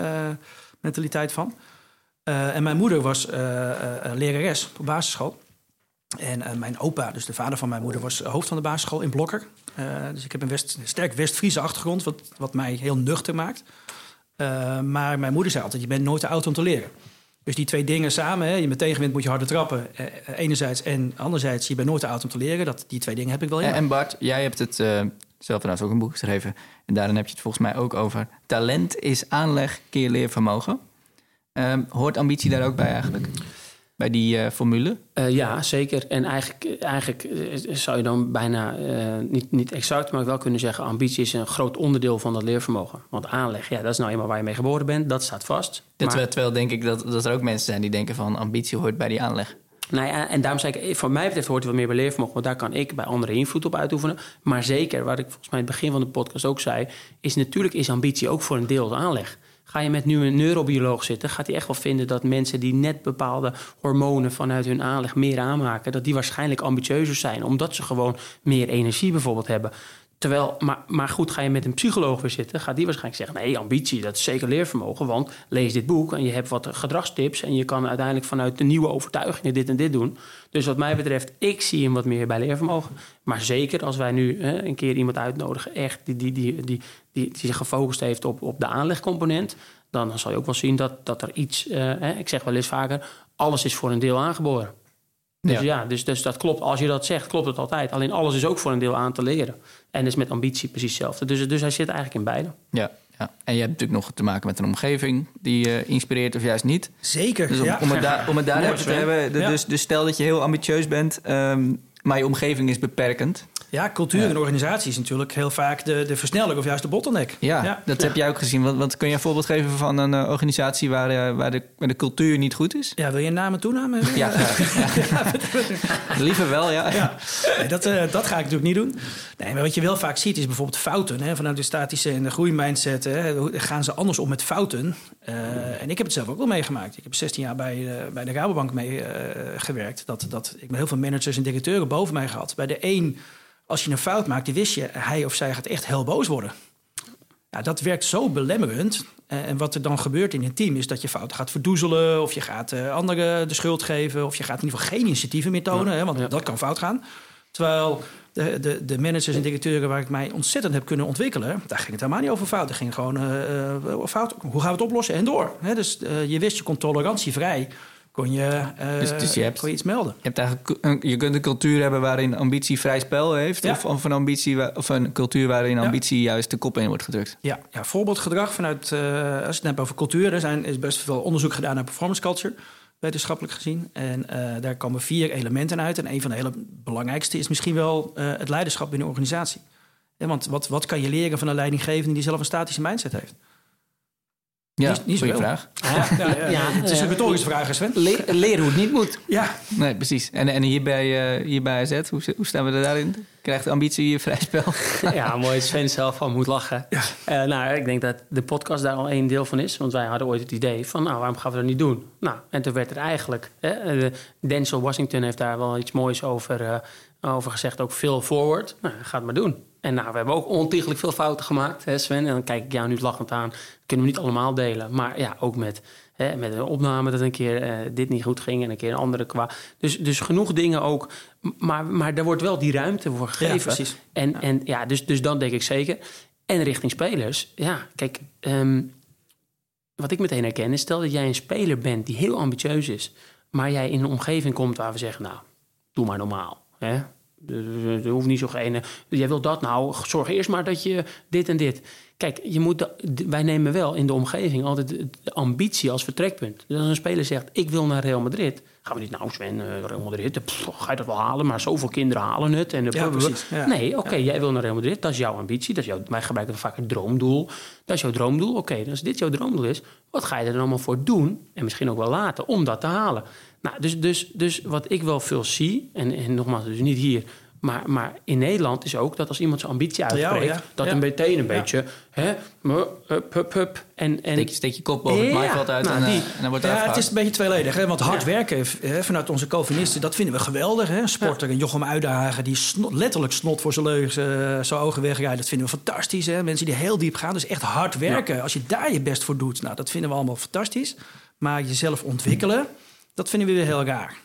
[SPEAKER 2] mentaliteit van. Eh, en mijn moeder was eh, eh, lerares op basisschool. En mijn opa, dus de vader van mijn moeder, was hoofd van de basisschool in Blokker. Dus ik heb een West, sterk West-Friese achtergrond, wat, wat mij heel nuchter maakt. Maar mijn moeder zei altijd, je bent nooit te oud om te leren. Dus die twee dingen samen, hè, je met tegenwind moet je harder trappen. enerzijds en anderzijds, je bent nooit te oud om te leren. Dat, die twee dingen heb ik wel in.
[SPEAKER 1] En, Bart, jij hebt het zelf trouwens ook een boek geschreven. En daarin heb je het volgens mij ook over. Talent is aanleg keer leervermogen. Ehm, hoort ambitie daar ook bij eigenlijk? Bij die eh, formule?
[SPEAKER 3] Eh, ja, zeker. En eigenlijk, eigenlijk eh, zou je dan bijna niet, niet exact, maar wel kunnen zeggen: ambitie is een groot onderdeel van dat leervermogen. Want aanleg, ja, dat is nou eenmaal waar je mee geboren bent, dat staat vast. Maar-
[SPEAKER 1] terwijl, denk ik dat, dat er ook mensen zijn die denken van ambitie hoort bij die aanleg.
[SPEAKER 3] Nou ja, en daarom zei ik, voor mij betreft hoort er wat meer bij leervermogen. Want daar kan ik bij anderen invloed op uitoefenen. Maar zeker, wat ik volgens mij in het begin van de podcast ook zei... is natuurlijk is ambitie ook voor een deel de aanleg. Ga je met nu een neurobioloog zitten... gaat hij echt wel vinden dat mensen die net bepaalde hormonen... vanuit hun aanleg meer aanmaken... dat die waarschijnlijk ambitieuzer zijn. Omdat ze gewoon meer energie bijvoorbeeld hebben. Terwijl, maar, maar goed, ga je met een psycholoog weer zitten, gaat die waarschijnlijk zeggen: nee, ambitie, dat is zeker leervermogen. Want lees dit boek en je hebt wat gedragstips en je kan uiteindelijk vanuit de nieuwe overtuigingen dit en dit doen. Dus wat mij betreft, ik zie hem wat meer bij leervermogen. Maar zeker als wij nu hè, een keer iemand uitnodigen, echt die, die, die, die, die, zich gefocust heeft op, op de aanlegcomponent, dan zal je ook wel zien dat, dat er iets, hè, ik zeg wel eens vaker, alles is voor een deel aangeboren. Dus ja, ja dus, dus dat klopt. Als je dat zegt, klopt het altijd. Alleen alles is ook voor een deel aan te leren. En is met ambitie precies hetzelfde. Dus, dus hij zit eigenlijk in beide.
[SPEAKER 1] Ja, ja. En je hebt natuurlijk nog te maken met een omgeving die je inspireert of juist niet.
[SPEAKER 2] Zeker.
[SPEAKER 1] Dus om,
[SPEAKER 2] ja.
[SPEAKER 1] om het, daar, om het te hebben. Dus, dus stel dat je heel ambitieus bent, um, maar je omgeving is beperkend.
[SPEAKER 2] Ja, cultuur en organisatie is natuurlijk heel vaak de, de versneller of juist de bottleneck.
[SPEAKER 1] Ja, ja. dat heb jij ook gezien. Want, want, kun je een voorbeeld geven van een uh, organisatie waar, uh, waar, de, waar de cultuur niet goed is?
[SPEAKER 2] Ja, wil je naam en toenaam hebben?
[SPEAKER 1] Ja, liever wel, ja.
[SPEAKER 2] Nee, dat, uh, dat ga ik natuurlijk niet doen. Nee, maar wat je wel vaak ziet is bijvoorbeeld fouten. Hè, vanuit de statische en de groeimindset hè, gaan ze anders om met fouten. en ik heb het zelf ook wel meegemaakt. Ik heb 16 jaar bij, bij de Rabobank mee gewerkt. Dat, dat, ik heb heel veel managers en directeuren boven mij gehad. Bij de een als je een fout maakt, die wist je, hij of zij gaat echt heel boos worden. Ja, dat werkt zo belemmerend. En wat er dan gebeurt in een team is dat je fouten gaat verdoezelen, of je gaat uh, anderen de schuld geven, of je gaat in ieder geval geen initiatieven meer tonen, hè, want ja. dat kan fout gaan. Terwijl de, de, de, managers en directeuren waar ik mij ontzettend heb kunnen ontwikkelen, daar ging het helemaal niet over fouten. Het ging gewoon uh, uh, fout. Hoe gaan we het oplossen en door? Hè, dus je wist, je kon tolerantievrij kon je, uh, dus, dus je, hebt, kon je iets melden.
[SPEAKER 1] Je, hebt eigenlijk, een, je kunt een cultuur hebben waarin ambitie vrij spel heeft... Ja. Of, of, een ambitie, of een cultuur waarin ambitie ja. juist de kop in wordt gedrukt.
[SPEAKER 2] Ja, ja voorbeeldgedrag vanuit... Uh, als je het hebt over cultuur... er zijn, is best veel onderzoek gedaan naar performance culture... wetenschappelijk gezien. En uh, daar komen vier elementen uit. En een van de hele belangrijkste is misschien wel het leiderschap binnen een organisatie. Ja, want wat, wat kan je leren van een leidinggevende... die zelf een statische mindset heeft?
[SPEAKER 1] Ja, niet, niet goede vraag.
[SPEAKER 2] Ja, ja, ja, het is een retorische vraag, Sven.
[SPEAKER 3] Le leren hoe het niet moet.
[SPEAKER 2] Ja.
[SPEAKER 1] Nee, precies. En, en hier, bij, uh, hier bij AZ, hoe, hoe staan we er daarin? Krijgt de ambitie je vrij spel?
[SPEAKER 3] ja, mooi. Sven zelf van moet lachen. Ja. Uh, nou, ik denk dat de podcast daar al één deel van is. Want wij hadden ooit het idee van, nou, waarom gaan we dat niet doen? Nou, en toen werd er eigenlijk... Hè, Denzel Washington heeft daar wel iets moois over, uh, over gezegd. Ook veel forward. Nou, ga het maar doen. En nou, we hebben ook ontiegelijk veel fouten gemaakt, hè Sven. En dan kijk ik jou nu lachend aan. kunnen we niet allemaal delen. Maar ja, ook met, hè, met een opname dat een keer uh, dit niet goed ging... en een keer een andere qua... Dus, dus genoeg dingen ook. Maar, maar daar wordt wel die ruimte voor gegeven. Ja,
[SPEAKER 2] precies.
[SPEAKER 3] En ja, en, ja dus, dus dan denk ik zeker. En richting spelers. Ja, kijk... Um, wat ik meteen herken is... stel dat jij een speler bent die heel ambitieus is... maar jij in een omgeving komt waar we zeggen... nou, doe maar normaal. Hè? Er hoeft niet zo geen. Jij wil dat nou, zorg eerst maar dat je dit en dit. Kijk, je moet wij nemen wel in de omgeving altijd de ambitie als vertrekpunt. Dus als een speler zegt: Ik wil naar Real Madrid. Gaan we niet, nou, Sven, Real Madrid, pff, ga je dat wel halen? Maar zoveel kinderen halen het. En
[SPEAKER 2] ja, precies, ja.
[SPEAKER 3] Nee, oké, okay, jij wil naar Real Madrid, dat is jouw ambitie. Dat is jouw, wij gebruiken vaak een droomdoel. Dat is jouw droomdoel. Oké, okay, als dit jouw droomdoel is, wat ga je er dan allemaal voor doen? En misschien ook wel laten om dat te halen. Nou, dus, dus, dus wat ik wel veel zie, en, en nogmaals, dus niet hier, maar, maar in Nederland is ook dat als iemand zijn ambitie uitspreekt, ja, ja. dat ja. een meteen een beetje, hè, hup, hup, hup. En, en,
[SPEAKER 1] steek, je, steek je kop boven het maaiveld uit nou, en, die, en, dan wordt
[SPEAKER 2] Ja, het is een beetje tweeledig. Hè? Want hard werken hè, vanuit onze Calvinisten, dat vinden we geweldig. Hè? Sporter en Jochem Uitdagen, die snot, letterlijk snot voor zijn leugens uh, zijn ogen wegrijden. Dat vinden we fantastisch. Hè? Mensen die heel diep gaan, dus echt hard werken. Als je daar je best voor doet, nou, dat vinden we allemaal fantastisch. Maar jezelf ontwikkelen, dat vinden we weer heel raar.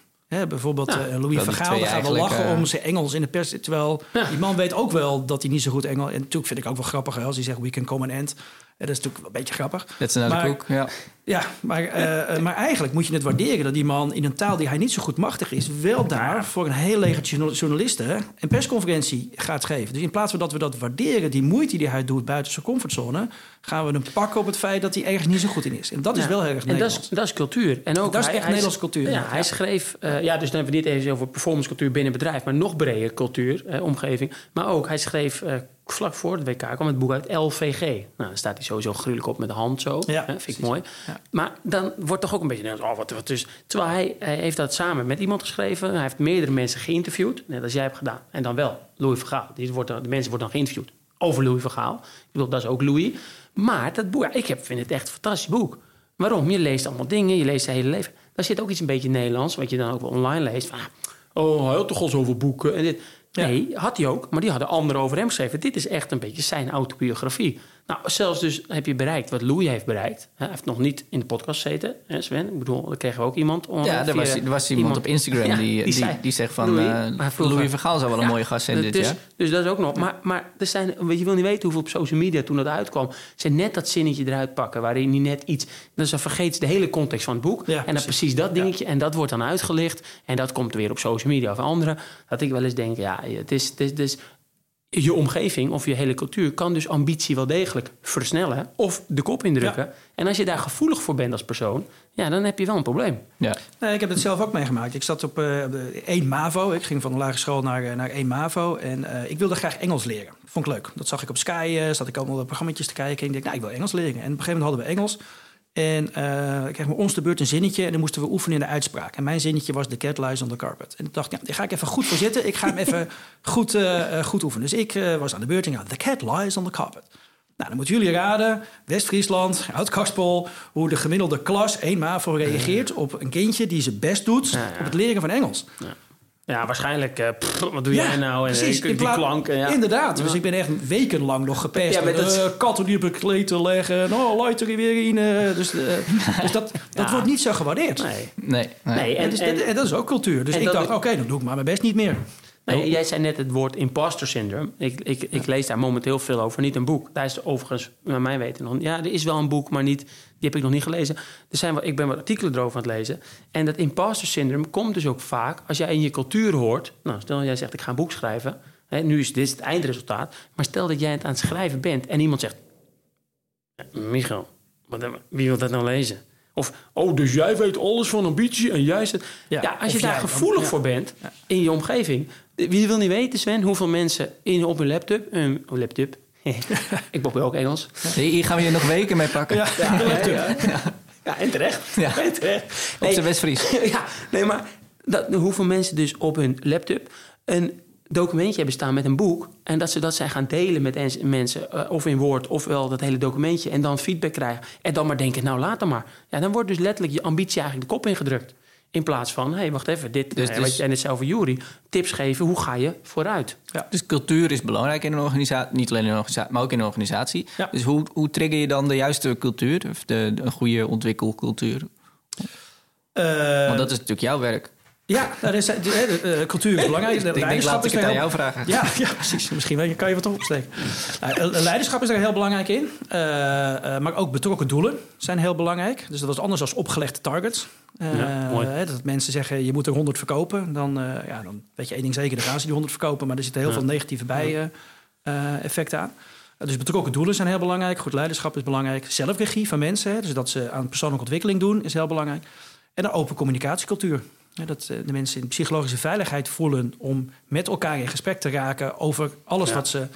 [SPEAKER 2] Bijvoorbeeld ja, uh, Louis van Gaal, gaat wel lachen uh, om zijn Engels in de pers. Terwijl ja. die man weet ook wel dat hij niet zo goed Engels... En natuurlijk vind ik ook wel grappig als hij zegt we can come an end. Dat is natuurlijk wel een beetje grappig.
[SPEAKER 1] Dat is naar de koek, ja.
[SPEAKER 2] Ja, maar, uh, maar eigenlijk moet je het waarderen dat die man in een taal die hij niet zo goed machtig is, wel daar voor een heel leger journalisten een persconferentie gaat geven. Dus in plaats van dat we dat waarderen, die moeite die hij doet buiten zijn comfortzone, gaan we hem pakken op het feit dat hij ergens niet zo goed in is. En dat is wel heel erg Nederlands.
[SPEAKER 3] En dat is, dat is cultuur. En ook
[SPEAKER 2] dat is hij, echt Nederlandse cultuur.
[SPEAKER 3] Ja, hij schreef, uh, ja, dus dan hebben we niet eens over performance cultuur binnen bedrijf, maar nog breder cultuur, eh, omgeving. Maar ook, hij schreef uh, vlak voor het WK kwam het boek uit LVG. Nou, dan staat hij sowieso gruwelijk op met de hand zo. Ja, hè, vind ik mooi. Ja. Maar dan wordt toch ook een beetje... Oh, wat, wat dus, terwijl hij, hij heeft dat samen met iemand geschreven. Hij heeft meerdere mensen geïnterviewd. Net als jij hebt gedaan. En dan wel Louis Vergaal. Die wordt, de mensen worden dan geïnterviewd over Louis Vergaal. Ik bedoel, dat is ook Louis. Maar dat boek, ik heb, vind het echt een fantastisch boek. Waarom? Je leest allemaal dingen, je leest het hele leven. Daar zit ook iets een beetje Nederlands, wat je dan ook wel online leest. Van, oh, hij had toch al zoveel boeken. En dit. Nee, had hij ook, maar die hadden anderen over hem geschreven. Dit is echt een beetje zijn autobiografie. Nou, zelfs dus heb je bereikt wat Louis heeft bereikt. Hij heeft nog niet in de podcast gezeten, hè, Sven. Ik bedoel, daar kregen we ook iemand.
[SPEAKER 1] Ja, er was, er was iemand, op Instagram
[SPEAKER 3] Ja,
[SPEAKER 1] die, die,
[SPEAKER 3] zei-
[SPEAKER 1] die, zegt van...
[SPEAKER 3] Louis,
[SPEAKER 1] Louis Vergaal zou wel een mooie gast zijn dit
[SPEAKER 3] dus,
[SPEAKER 1] jaar.
[SPEAKER 3] Dus dat is ook nog. Maar, maar er zijn, je wil niet weten hoeveel op social media toen dat uitkwam. Ze net dat zinnetje eruit pakken waarin hij net iets. Dus dan vergeet ze de hele context van het boek.
[SPEAKER 2] Ja,
[SPEAKER 3] en dan
[SPEAKER 2] precies.
[SPEAKER 3] precies dat dingetje. En dat wordt dan uitgelicht. En dat komt weer op social media of anderen. Dat ik wel eens denk, ja, het is. Het is, het is je omgeving of je hele cultuur kan dus ambitie wel degelijk versnellen of de kop indrukken. En als je daar gevoelig voor bent als persoon, ja, dan heb je wel een probleem.
[SPEAKER 1] Ja.
[SPEAKER 2] Nee, ik heb het zelf ook meegemaakt. Ik zat op eh, 1 MAVO. Ik ging van de lagere school naar, eh, naar 1 MAVO. En eh, ik wilde graag Engels leren. Vond ik leuk. Dat zag ik op Sky. zat ik allemaal programma's te kijken. En ik dacht, nou, ik wil Engels leren. En op een gegeven moment hadden we Engels. En eh, ik kreeg me ons de beurt een zinnetje. En dan moesten we oefenen in de uitspraak. En mijn zinnetje was The cat lies on the carpet. En ik dacht, ja, daar ga ik even goed voor zitten. Ik ga hem even goed, eh, eh, goed oefenen. Dus ik was aan de beurt en ja, The cat lies on the carpet. Nou, dan moeten jullie raden, West-Friesland, Oud-Karspel... hoe de gemiddelde klas, 1 MAVO, reageert op een kindje... die zijn best doet
[SPEAKER 3] Ja, ja.
[SPEAKER 2] op het leren van Engels.
[SPEAKER 3] Ja, waarschijnlijk, eh, pff, wat doe jij nou? En
[SPEAKER 2] precies.
[SPEAKER 3] die, die klank. en Ja.
[SPEAKER 2] Inderdaad. Dus ik ben echt wekenlang nog gepest.
[SPEAKER 3] Ja, dat is-
[SPEAKER 2] Eh, katten die op een kleed te leggen. Oh, light er weer in. eh, dus eh, dus dat, dat
[SPEAKER 3] Ja.
[SPEAKER 2] wordt niet zo gewaardeerd.
[SPEAKER 3] Nee.
[SPEAKER 1] Nee, nee.
[SPEAKER 3] Nee,
[SPEAKER 2] En,
[SPEAKER 3] en,
[SPEAKER 2] dus,
[SPEAKER 3] en,
[SPEAKER 2] en, dat is ook cultuur. Dus ik dacht, oké, dan doe ik maar mijn best niet meer.
[SPEAKER 3] Nee, jij zei net het woord imposter syndrome. Ik, ik, ik lees daar momenteel veel over. Niet een boek. Daar is overigens, naar mijn weten, nog Ja, er is wel een boek, maar niet, die heb ik nog niet gelezen. Er zijn wel, ik ben wat artikelen erover aan het lezen. En dat imposter syndrome komt dus ook vaak als jij in je cultuur hoort. Nou, stel jij zegt, ik ga een boek schrijven. Hè, nu is dit het eindresultaat. Maar stel dat jij het aan het schrijven bent en iemand zegt... Michael, wat, wie wil dat nou lezen? Of, oh, dus jij weet alles van ambitie en jij zit... Ja,
[SPEAKER 2] Ja,
[SPEAKER 3] als je daar
[SPEAKER 2] jij dan,
[SPEAKER 3] gevoelig
[SPEAKER 2] ja.
[SPEAKER 3] voor bent in je omgeving. Wie wil niet weten, Sven, hoeveel mensen in, op een laptop... Een laptop. ik probeer ook Engels.
[SPEAKER 1] Hier hier gaan we je nog weken mee pakken.
[SPEAKER 2] Ja,
[SPEAKER 3] Ja, ja, en terecht.
[SPEAKER 1] Ja.
[SPEAKER 3] En terecht.
[SPEAKER 1] Op
[SPEAKER 3] Nee,
[SPEAKER 1] zijn West-Fries.
[SPEAKER 3] ja, nee, maar dat, hoeveel mensen dus op hun laptop een documentje hebben staan met een boek... en dat ze dat zijn gaan delen met ens- mensen, eh, of in woord, ofwel dat hele documentje... en dan feedback krijgen en dan maar denken, nou dan maar. Ja, dan wordt dus letterlijk je ambitie eigenlijk de kop ingedrukt. In plaats van, hé, hey, wacht even, dit,
[SPEAKER 1] Dus-
[SPEAKER 3] eh,
[SPEAKER 1] dus-
[SPEAKER 3] over Jury... tips geven, hoe ga je vooruit?
[SPEAKER 1] Dus cultuur is belangrijk in een organisatie. Niet alleen in een organisatie, maar ook in een organisatie.
[SPEAKER 2] Ja.
[SPEAKER 1] Dus hoe, hoe trigger je dan de juiste cultuur? Of de, de- een goede ontwikkelcultuur?
[SPEAKER 2] Eh,
[SPEAKER 1] Want dat is natuurlijk jouw werk.
[SPEAKER 2] Ja, dat is, de, de, de cultuur is belangrijk. De
[SPEAKER 1] Ik denk,
[SPEAKER 2] leiderschap
[SPEAKER 1] laat ik
[SPEAKER 2] is
[SPEAKER 1] het
[SPEAKER 2] daar
[SPEAKER 1] aan
[SPEAKER 2] heel-
[SPEAKER 1] jou vragen.
[SPEAKER 2] Ja, ja, precies. Misschien wel- kan je wat opsteken. Nou, eh, leiderschap is daar heel belangrijk in. Eh, eh, maar ook betrokken doelen zijn heel belangrijk. Dus dat is anders dan opgelegde targets. Eh,
[SPEAKER 3] Ja, mooi.
[SPEAKER 2] hè, dat mensen zeggen, je moet er 100 verkopen. Dan, eh, ja, dan weet je één ding zeker, dan gaan ze die 100 verkopen. Maar er zitten heel
[SPEAKER 3] Ja.
[SPEAKER 2] veel negatieve bij-effecten aan. Eh, dus betrokken doelen zijn heel belangrijk. Goed leiderschap is belangrijk. Zelfregie van mensen, hè, dus dat ze aan persoonlijke ontwikkeling doen, is heel belangrijk. En een open communicatiecultuur. Ja, dat eh, de mensen in psychologische veiligheid voelen om met elkaar in gesprek te raken over alles
[SPEAKER 3] Ja.
[SPEAKER 2] wat ze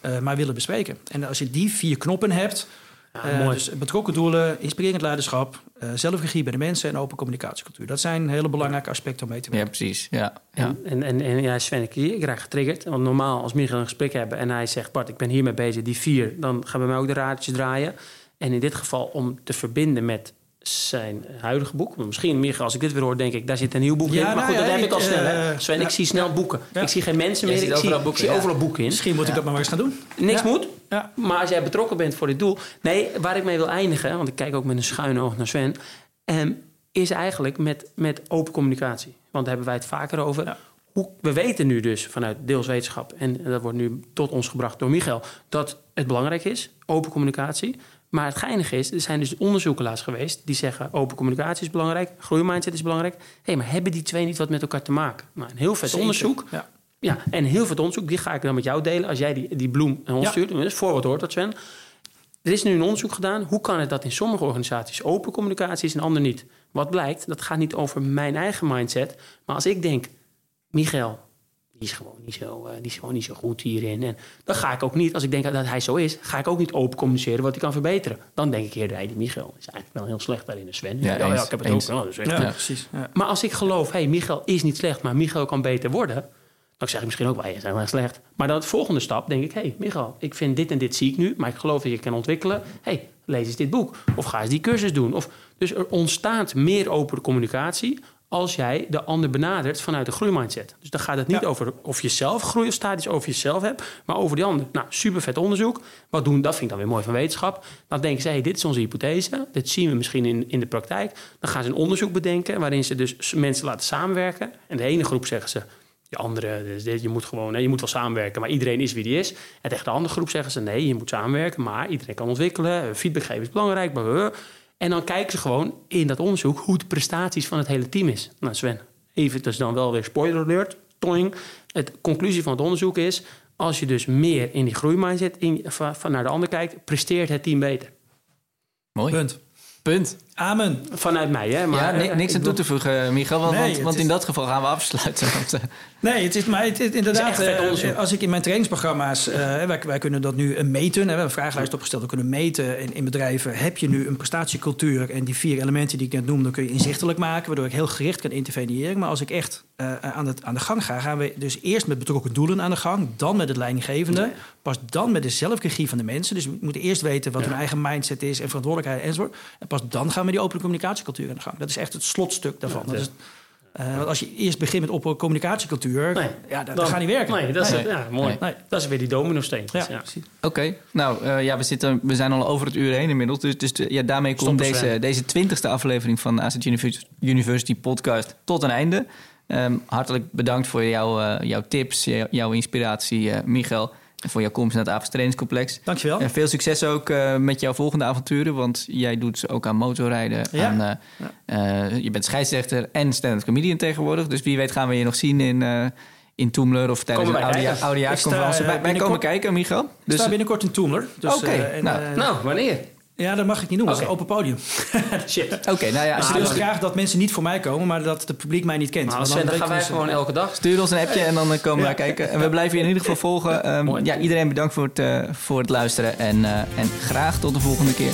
[SPEAKER 2] eh, maar willen bespreken. En als je die vier knoppen hebt,
[SPEAKER 3] Ja,
[SPEAKER 2] eh,
[SPEAKER 3] mooi.
[SPEAKER 2] dus betrokken doelen, inspirerend leiderschap, eh, zelfregie bij de mensen en open communicatiecultuur. Dat zijn hele belangrijke aspecten om mee te
[SPEAKER 1] Ja,
[SPEAKER 2] werken.
[SPEAKER 1] precies. Ja, ja.
[SPEAKER 3] En, en, en, en ja, Sven, ik, ik raak getriggerd. Want normaal, als Michael een gesprek hebben en hij zegt... Bart, ik ben hiermee bezig, die vier... dan gaan bij mij ook de raadjes draaien. En in dit geval om te verbinden met zijn huidige boek. Misschien, Michael, als ik dit weer hoor, denk ik... daar zit een nieuw boek
[SPEAKER 2] Ja,
[SPEAKER 3] in. Maar
[SPEAKER 2] nou
[SPEAKER 3] goed,
[SPEAKER 2] ja,
[SPEAKER 3] dat heb
[SPEAKER 2] ik,
[SPEAKER 3] al snel. hè. Sven, ik zie snel boeken. Ik zie geen mensen meer. Ik zie,
[SPEAKER 1] overal boeken,
[SPEAKER 3] ik zie overal boeken in.
[SPEAKER 2] Misschien moet ik dat maar eens gaan doen.
[SPEAKER 3] Niks moet.
[SPEAKER 2] Ja.
[SPEAKER 3] Maar als jij betrokken bent voor dit doel. Nee, waar ik mee wil eindigen, want ik kijk ook met een schuine oog naar Sven. ehm, is eigenlijk met, met open communicatie. Want daar hebben wij het vaker over. Hoe, we weten nu dus vanuit deels wetenschap, en dat wordt nu tot ons gebracht door Michael, dat het belangrijk is, open communicatie. Maar het geinige is, er zijn dus onderzoeken laatst geweest die zeggen: open communicatie is belangrijk, groeimindset is belangrijk. Hé, maar hebben die twee niet wat met elkaar te maken? Nou, een heel vet
[SPEAKER 2] Zeker.
[SPEAKER 3] onderzoek.
[SPEAKER 2] Ja.
[SPEAKER 3] Ja, en heel veel onderzoek, die ga ik dan met jou delen als jij die, die bloem aan ons
[SPEAKER 2] Ja.
[SPEAKER 3] stuurt. Dus voor wat hoort dat, Sven. Er is nu een onderzoek gedaan. Hoe kan het dat in sommige organisaties open communicatie is en andere niet? Wat blijkt, dat gaat niet over mijn eigen mindset. Maar als ik denk, Michael, is gewoon niet zo, eh, die is gewoon niet zo goed hierin. En dan ga ik ook niet, als ik denk dat hij zo is, ga ik ook niet open communiceren wat hij kan verbeteren. Dan denk ik eerder, hey, die Michael is eigenlijk wel heel slecht daarin. En Sven,
[SPEAKER 1] Ja,
[SPEAKER 3] ja, ja,
[SPEAKER 1] eens,
[SPEAKER 3] ik heb het
[SPEAKER 1] eens.
[SPEAKER 3] ook. wel. dus
[SPEAKER 2] Ja, precies. Ja.
[SPEAKER 3] maar als ik geloof, hey, Michael is niet slecht, maar Michael kan beter worden. Dan zeg ik misschien ook wel, je bent wel slecht. Maar dan de volgende stap denk ik, hé, hey, Michael, ik vind dit en dit zie ik nu, maar ik geloof dat je kan ontwikkelen. Hé, hey, lees eens dit boek. Of ga eens die cursus doen. Of, dus er ontstaat meer open communicatie als jij de ander benadert vanuit de groeimindset. Dus dan gaat het niet
[SPEAKER 2] Ja.
[SPEAKER 3] over of je zelf groei of statisch over jezelf hebt, maar over die ander. Nou, super vet onderzoek. Wat doen, dat vind ik dan weer mooi van wetenschap. Dan denken ze, hey, dit is onze hypothese. Dit zien we misschien in, in de praktijk. Dan gaan ze een onderzoek bedenken waarin ze dus mensen laten samenwerken. En de ene groep zeggen ze, de andere, dus dit, je moet gewoon, je moet wel samenwerken, maar iedereen is wie die is. En tegen de andere groep zeggen ze, nee, je moet samenwerken, maar iedereen kan ontwikkelen. Feedback geven is belangrijk. blablabla. En dan kijken ze gewoon in dat onderzoek hoe de prestaties van het hele team is. Nou, Sven, even dus dan wel weer spoiler alert. Toing. Het conclusie van het onderzoek is, als je dus meer in die groeimindset in, van, van naar de ander kijkt, presteert het team beter.
[SPEAKER 1] Mooi.
[SPEAKER 2] Punt.
[SPEAKER 1] Punt.
[SPEAKER 2] Amen.
[SPEAKER 3] Vanuit mij, hè? Maar,
[SPEAKER 1] ja,
[SPEAKER 3] eh,
[SPEAKER 1] niks
[SPEAKER 3] ik
[SPEAKER 1] aan toe te voegen, Michael. Want,
[SPEAKER 2] Nee,
[SPEAKER 1] want,
[SPEAKER 2] is-
[SPEAKER 1] in dat geval gaan we afsluiten. Want, eh,
[SPEAKER 2] Nee, het is, maar het, is inderdaad,
[SPEAKER 3] Het is
[SPEAKER 2] eh, als ik in mijn trainingsprogramma's, eh, wij, wij kunnen dat nu eh, meten, hè, we hebben een vragenlijst opgesteld, we kunnen meten in, in bedrijven, heb je nu een prestatiecultuur en die vier elementen die ik net noemde, kun je inzichtelijk maken, waardoor ik heel gericht kan interveneren. Maar als ik echt eh, aan, het, aan de gang ga, gaan we dus eerst met betrokken doelen aan de gang, dan met het leidinggevende, pas dan met de zelfregie van de mensen. Dus we moeten eerst weten wat hun eigen mindset is en verantwoordelijkheid enzovoort. En pas dan gaan we die open communicatiecultuur aan de gang. Dat is echt het slotstuk daarvan.
[SPEAKER 3] Ja,
[SPEAKER 2] dat is, eh, want als je eerst begint met open communicatiecultuur,
[SPEAKER 3] Nee,
[SPEAKER 2] ja, dat,
[SPEAKER 3] dan-
[SPEAKER 2] dat gaat niet werken.
[SPEAKER 3] Nee, dat is,
[SPEAKER 1] Nee.
[SPEAKER 3] Ja, mooi.
[SPEAKER 2] Nee.
[SPEAKER 3] Dat is weer die domino-steen.
[SPEAKER 2] Ja.
[SPEAKER 1] Oké, nou eh, ja, we, zitten, we zijn al over het uur heen inmiddels. Dus, dus de- ja, daarmee komt deze, deze twintigste aflevering van de AZ University podcast tot een einde. Ehm, hartelijk bedankt voor jouw, eh, jouw tips, jou- jouw inspiratie, eh Michael. Voor jouw komst naar het Avonds Trainingscomplex.
[SPEAKER 2] Dankjewel.
[SPEAKER 1] En veel succes ook eh, met jouw volgende avonturen. Want jij doet ook aan motorrijden.
[SPEAKER 2] Ja.
[SPEAKER 1] Aan, eh, eh, je bent scheidsrechter en stand-up comedian tegenwoordig. Dus wie weet gaan we je nog zien in, eh in Toemler of tijdens een oudejaarsconferentie.
[SPEAKER 2] Ik
[SPEAKER 1] Wij, wij komen kijken, Michael.
[SPEAKER 2] Ik
[SPEAKER 1] Dus,
[SPEAKER 2] sta binnenkort in Toemler. Dus,
[SPEAKER 1] Oké,
[SPEAKER 2] eh, en,
[SPEAKER 1] nou.
[SPEAKER 2] eh,
[SPEAKER 3] Nou, wanneer?
[SPEAKER 2] Ja, dat mag ik niet noemen. Dat is een open podium.
[SPEAKER 3] Shit.
[SPEAKER 1] Oké, nou ja,
[SPEAKER 2] ik wil graag dat mensen niet voor mij komen, maar dat het publiek mij niet kent.
[SPEAKER 3] Nou,
[SPEAKER 2] Want
[SPEAKER 3] Sven, dan gaan wij gewoon elke dag.
[SPEAKER 1] stuur ons een appje en dan eh, komen we
[SPEAKER 2] Ja.
[SPEAKER 1] kijken. En we blijven je in ieder geval volgen. Ehm,
[SPEAKER 3] Mooi.
[SPEAKER 1] ja, iedereen bedankt voor het, eh, voor het luisteren. En, eh, en graag tot de volgende keer.